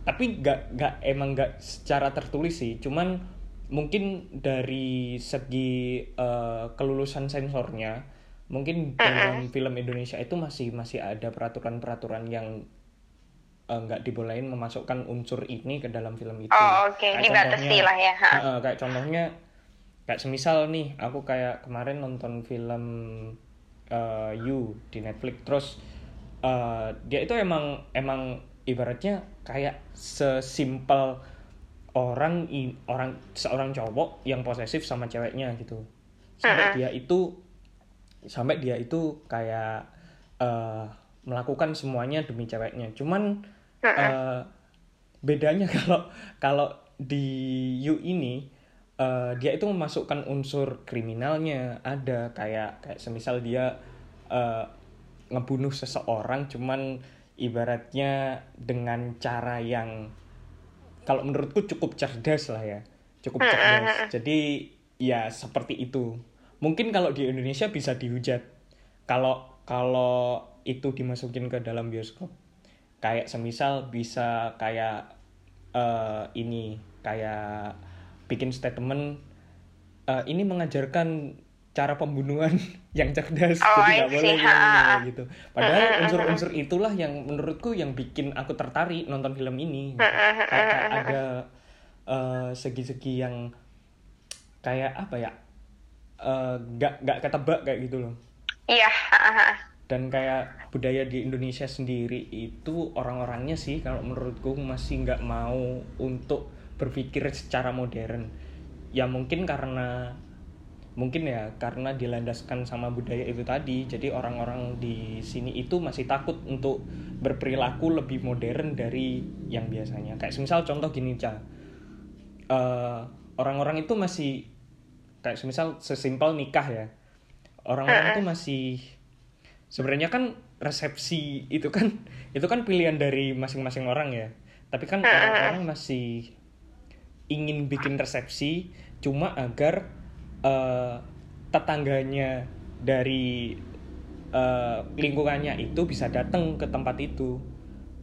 [SPEAKER 1] tapi nggak nggak emang nggak secara tertulis sih. Cuman mungkin dari segi uh, kelulusan sensornya mungkin dalam film Indonesia itu masih masih ada peraturan-peraturan yang nggak uh, dibolehin memasukkan unsur ini ke dalam film itu.
[SPEAKER 2] Oh oke, okay. dibatasi lah ya.
[SPEAKER 1] Uh, kayak contohnya kayak semisal nih aku kayak kemarin nonton film uh, You di Netflix terus uh, dia itu emang emang ibaratnya kayak sesimpel orang orang seorang cowok yang posesif sama ceweknya gitu sampai uh -uh. dia itu sampai dia itu kayak uh, melakukan semuanya demi ceweknya cuman uh -uh. Uh, bedanya kalau kalau di You ini uh, dia itu memasukkan unsur kriminalnya ada kayak kayak semisal dia uh, ngebunuh seseorang cuman ibaratnya dengan cara yang kalau menurutku cukup cerdas lah ya. Cukup cerdas. jadi ya seperti itu. Mungkin kalau di Indonesia bisa dihujat. Kalau kalau itu dimasukin ke dalam bioskop. Kayak semisal bisa kayak uh, ini kayak bikin statement uh, ini mengajarkan cara pembunuhan yang cerdas oh, jadi nggak boleh yang gitu. Padahal unsur-unsur itulah yang menurutku yang bikin aku tertarik nonton film ini kayak, kayak ada uh, segi-segi yang kayak apa ya nggak uh, nggak ketebak kayak gitu loh.
[SPEAKER 2] Iya
[SPEAKER 1] dan kayak budaya di Indonesia sendiri itu orang-orangnya sih kalau menurutku masih nggak mau untuk berpikir secara modern. Ya mungkin karena mungkin ya karena dilandaskan sama budaya itu tadi jadi orang-orang di sini itu masih takut untuk berperilaku lebih modern dari yang biasanya. Kayak misal contoh gini cah uh, orang-orang itu masih kayak misal sesimpel nikah ya. Orang-orang itu masih sebenarnya kan resepsi itu kan itu kan pilihan dari masing-masing orang ya. Tapi kan orang-orang masih ingin bikin resepsi cuma agar uh, tetangganya dari uh, lingkungannya itu bisa datang ke tempat itu.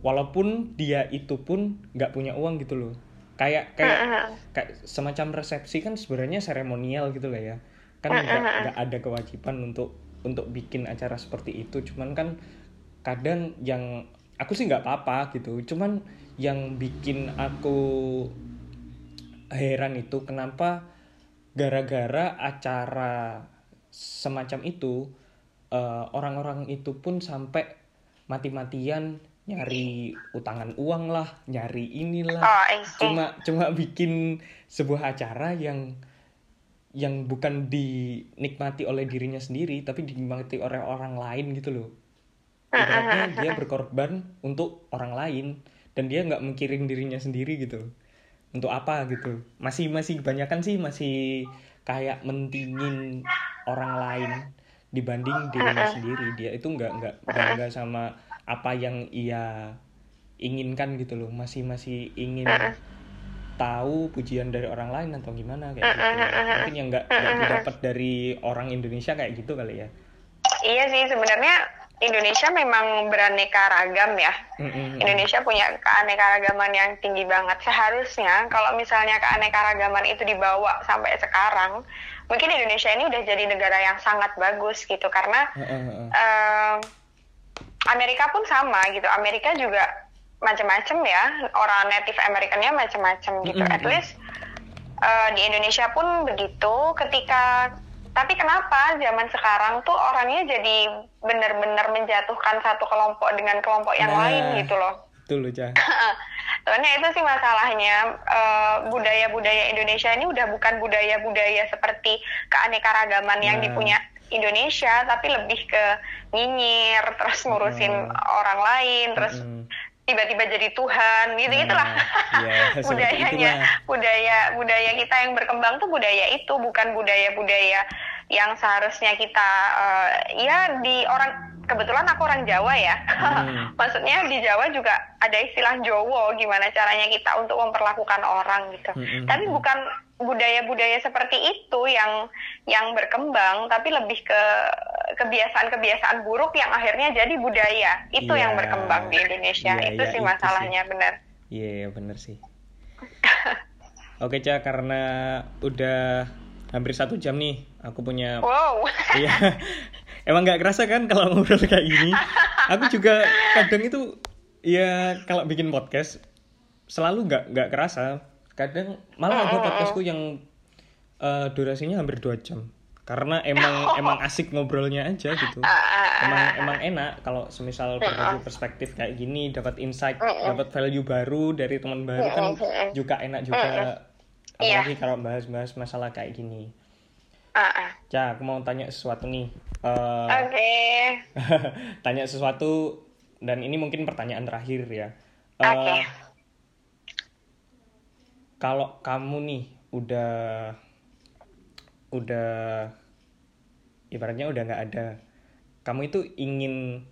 [SPEAKER 1] Walaupun dia itu pun nggak punya uang gitu loh. Kayak kayak kayak semacam resepsi kan sebenarnya seremonial gitu lah ya. Kan nggak ada kewajiban untuk untuk bikin acara seperti itu. Cuman kan kadang yang aku sih nggak apa-apa gitu. Cuman yang bikin aku heran itu kenapa gara-gara acara semacam itu uh, orang-orang itu pun sampai mati-matian nyari utangan uang lah, nyari inilah. Oh, cuma cuma bikin sebuah acara yang yang bukan dinikmati oleh dirinya sendiri tapi dinikmati oleh orang lain gitu loh. Ibaratnya dia berkorban untuk orang lain dan dia nggak mikirin dirinya sendiri gitu untuk apa gitu. Masih masih kebanyakan sih masih kayak mentingin orang lain dibanding dirinya sendiri. Dia itu nggak nggak bangga sama apa yang ia inginkan gitu loh. Masih masih ingin tahu pujian dari orang lain atau gimana kayak gitu. mungkin yang nggak nggak didapat dari orang Indonesia kayak gitu kali ya.
[SPEAKER 2] Iya sih sebenarnya Indonesia memang beraneka ragam ya. Indonesia punya keanekaragaman yang tinggi banget. Seharusnya kalau misalnya keanekaragaman itu dibawa sampai sekarang, mungkin Indonesia ini udah jadi negara yang sangat bagus gitu karena em, Amerika pun sama gitu. Amerika juga macam-macam ya. Orang Native Americannya macam-macam gitu. At least eh, di Indonesia pun begitu. Ketika tapi kenapa zaman sekarang tuh orangnya jadi benar-benar menjatuhkan satu kelompok dengan kelompok yang
[SPEAKER 1] Nah.
[SPEAKER 2] lain gitu loh.
[SPEAKER 1] Betul loh Cah.
[SPEAKER 2] Soalnya itu sih masalahnya eh, budaya-budaya Indonesia ini udah bukan budaya-budaya seperti keanekaragaman yang
[SPEAKER 1] Nah.
[SPEAKER 2] dipunya Indonesia, tapi lebih ke nyinyir, terus ngurusin
[SPEAKER 1] Mm.
[SPEAKER 2] orang lain, terus
[SPEAKER 1] Mm-mm.
[SPEAKER 2] Tiba-tiba jadi Tuhan, gitu gitulah.
[SPEAKER 1] Nah, iya, seperti
[SPEAKER 2] Budayanya,
[SPEAKER 1] itulah.
[SPEAKER 2] budaya budaya kita yang berkembang tuh budaya itu, bukan budaya-budaya yang seharusnya kita eh, ya di orang kebetulan aku orang Jawa ya.
[SPEAKER 1] Hmm.
[SPEAKER 2] Maksudnya di Jawa juga ada istilah Jowo, gimana caranya kita untuk memperlakukan orang gitu.
[SPEAKER 1] Mm-mm.
[SPEAKER 2] Tapi bukan budaya-budaya seperti itu yang yang berkembang, tapi lebih ke kebiasaan-kebiasaan buruk yang akhirnya jadi budaya. Itu yang
[SPEAKER 1] Iya.
[SPEAKER 2] berkembang di Indonesia.
[SPEAKER 1] Iya,
[SPEAKER 2] itu
[SPEAKER 1] iya,
[SPEAKER 2] sih
[SPEAKER 1] itu
[SPEAKER 2] masalahnya benar.
[SPEAKER 1] Iya, iya, bener sih. Oke, Cah, karena udah hampir satu jam nih, aku punya
[SPEAKER 2] Wow.
[SPEAKER 1] Iya. Emang nggak kerasa kan kalau ngobrol kayak gini? Aku juga kadang itu ya kalau bikin podcast selalu nggak nggak kerasa. Kadang malah ada podcastku yang eh, durasinya hampir dua jam. Karena emang emang asik ngobrolnya aja gitu. Emang emang enak kalau semisal berbagi perspektif kayak gini, dapat insight, dapat value baru dari teman baru kan juga enak juga.
[SPEAKER 2] Iya.
[SPEAKER 1] Apalagi kalau bahas-bahas masalah kayak gini.
[SPEAKER 2] Ah, ah.
[SPEAKER 1] Cah, aku mau tanya sesuatu nih. Eh,
[SPEAKER 2] Oke.
[SPEAKER 1] tanya sesuatu dan ini mungkin pertanyaan terakhir ya. Eh,
[SPEAKER 2] Oke.
[SPEAKER 1] Kalau kamu nih udah udah ibaratnya udah nggak ada, kamu itu ingin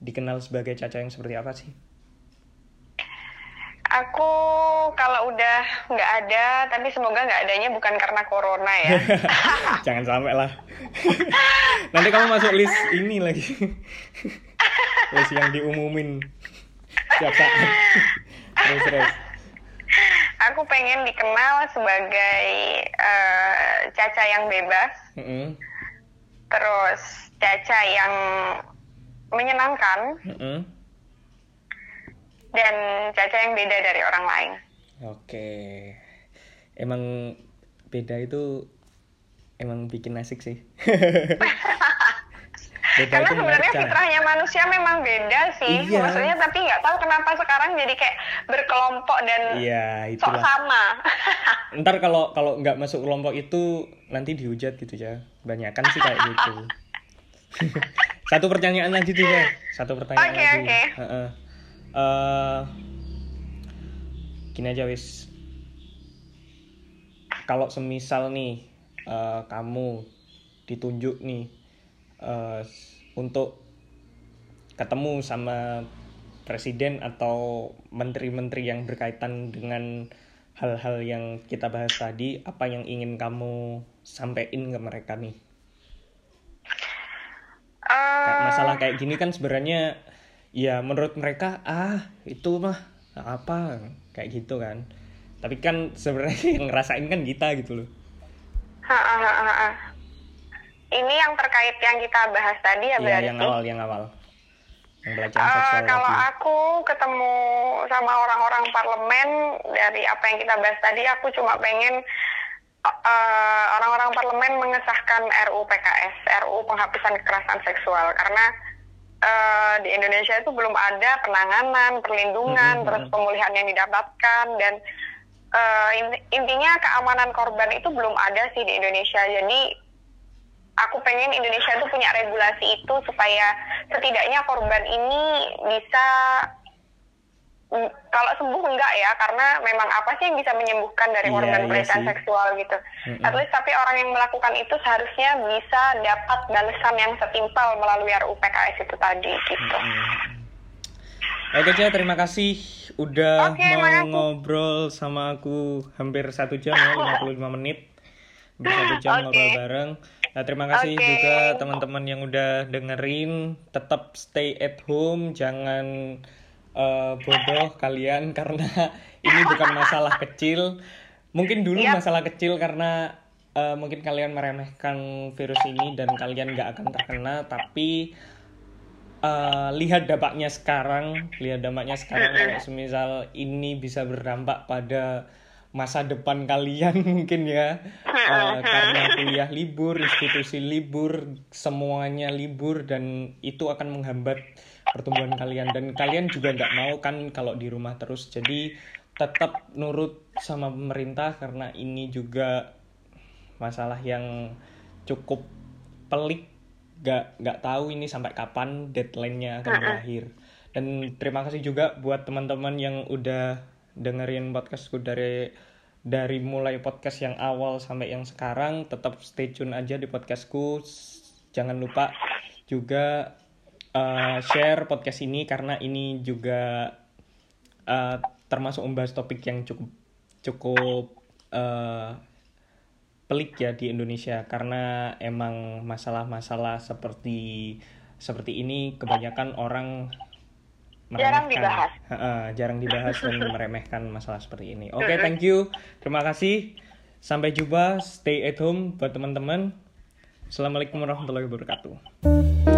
[SPEAKER 1] dikenal sebagai Caca yang seperti apa sih?
[SPEAKER 2] Aku kalau udah nggak ada, tapi semoga nggak adanya bukan karena corona ya.
[SPEAKER 1] Jangan sampai lah. Nanti kamu masuk list ini lagi. list yang diumumin setiap saat. terus terus.
[SPEAKER 2] Aku pengen dikenal sebagai eh, Caca yang bebas,
[SPEAKER 1] Mm-mm.
[SPEAKER 2] terus Caca yang menyenangkan,
[SPEAKER 1] Mm-mm.
[SPEAKER 2] dan Caca yang beda dari orang lain.
[SPEAKER 1] Oke. Emang beda itu emang bikin asik sih. beda
[SPEAKER 2] Karena sebenarnya fitrahnya manusia memang beda sih,
[SPEAKER 1] Iya.
[SPEAKER 2] maksudnya tapi nggak tahu kenapa sekarang jadi kayak berkelompok dan
[SPEAKER 1] Iya,
[SPEAKER 2] sok sama.
[SPEAKER 1] Ntar kalau kalau nggak masuk kelompok itu nanti dihujat gitu ya. Banyakan sih kayak gitu. Satu pertanyaan lagi tuh ya. Satu pertanyaan
[SPEAKER 2] Oke,
[SPEAKER 1] lagi.
[SPEAKER 2] oke.
[SPEAKER 1] Heeh. Eh, gini aja wis. Kalau semisal nih eh, kamu ditunjuk nih eh, untuk ketemu sama presiden atau menteri-menteri yang berkaitan dengan hal-hal yang kita bahas tadi, apa yang ingin kamu sampaikan ke mereka nih?
[SPEAKER 2] Eh,
[SPEAKER 1] masalah kayak gini kan sebenarnya ya menurut mereka ah itu mah apa kayak gitu kan. Tapi kan sebenarnya yang ngerasain kan kita gitu loh.
[SPEAKER 2] ha, ha, ha, ha, ha. Ini yang terkait yang kita bahas tadi ya
[SPEAKER 1] Iya,
[SPEAKER 2] berarti.
[SPEAKER 1] yang awal, yang awal. Yang pelecehan seksual
[SPEAKER 2] kalau
[SPEAKER 1] tadi.
[SPEAKER 2] aku ketemu sama orang-orang parlemen dari apa yang kita bahas tadi, aku cuma pengen eh, orang-orang parlemen mengesahkan RUU PKS, RUU penghapusan kekerasan seksual, karena eh, di Indonesia itu belum ada penanganan, perlindungan,
[SPEAKER 1] Mm-mm,
[SPEAKER 2] terus
[SPEAKER 1] mm-mm.
[SPEAKER 2] pemulihan yang didapatkan dan inti- intinya keamanan korban itu belum ada sih di Indonesia. Jadi aku pengen Indonesia itu punya regulasi itu supaya setidaknya korban ini bisa mm, kalau sembuh enggak ya karena memang apa sih yang bisa menyembuhkan dari
[SPEAKER 1] Iya,
[SPEAKER 2] korban
[SPEAKER 1] iya
[SPEAKER 2] pelecehan
[SPEAKER 1] sih.
[SPEAKER 2] seksual gitu.
[SPEAKER 1] Mm-mm.
[SPEAKER 2] At least tapi orang yang melakukan itu seharusnya bisa dapat balasan yang setimpal melalui RUU PKS itu tadi gitu.
[SPEAKER 1] Mm. Oke Cia, terima kasih udah
[SPEAKER 2] Oke,
[SPEAKER 1] mau
[SPEAKER 2] makasih.
[SPEAKER 1] ngobrol sama aku hampir satu jam ya, 55 menit. Hampir satu jam
[SPEAKER 2] Oke.
[SPEAKER 1] ngobrol bareng. Nah, terima kasih
[SPEAKER 2] Oke.
[SPEAKER 1] juga teman-teman yang udah dengerin. Tetap stay at home, jangan eh, bodoh kalian karena ini bukan masalah kecil. Mungkin dulu
[SPEAKER 2] Yap.
[SPEAKER 1] masalah kecil karena eh, mungkin kalian meremehkan virus ini dan kalian nggak akan terkena, tapi eh, lihat dampaknya sekarang, lihat dampaknya sekarang kalau semisal ini bisa berdampak pada masa depan kalian mungkin ya. Eh, karena kuliah libur, institusi libur, semuanya libur dan itu akan menghambat pertumbuhan kalian. Dan kalian juga nggak mau kan kalau di rumah terus. Jadi tetap nurut sama pemerintah karena ini juga masalah yang cukup pelik. Nggak nggak tahu ini sampai kapan deadline-nya akan berakhir. Dan terima kasih juga buat teman-teman yang udah dengerin podcastku dari dari mulai podcast yang awal sampai yang sekarang tetap stay tune aja di podcastku. Jangan lupa juga uh, share podcast ini karena ini juga uh, termasuk membahas topik yang cukup cukup uh, pelik ya di Indonesia. Karena emang masalah-masalah seperti seperti ini kebanyakan orang
[SPEAKER 2] Jarang dibahas.
[SPEAKER 1] Heeh, jarang dibahas dan meremehkan masalah seperti ini. Oke, thank you. Terima kasih. Sampai jumpa. Stay at home buat teman-teman. Assalamualaikum warahmatullahi wabarakatuh.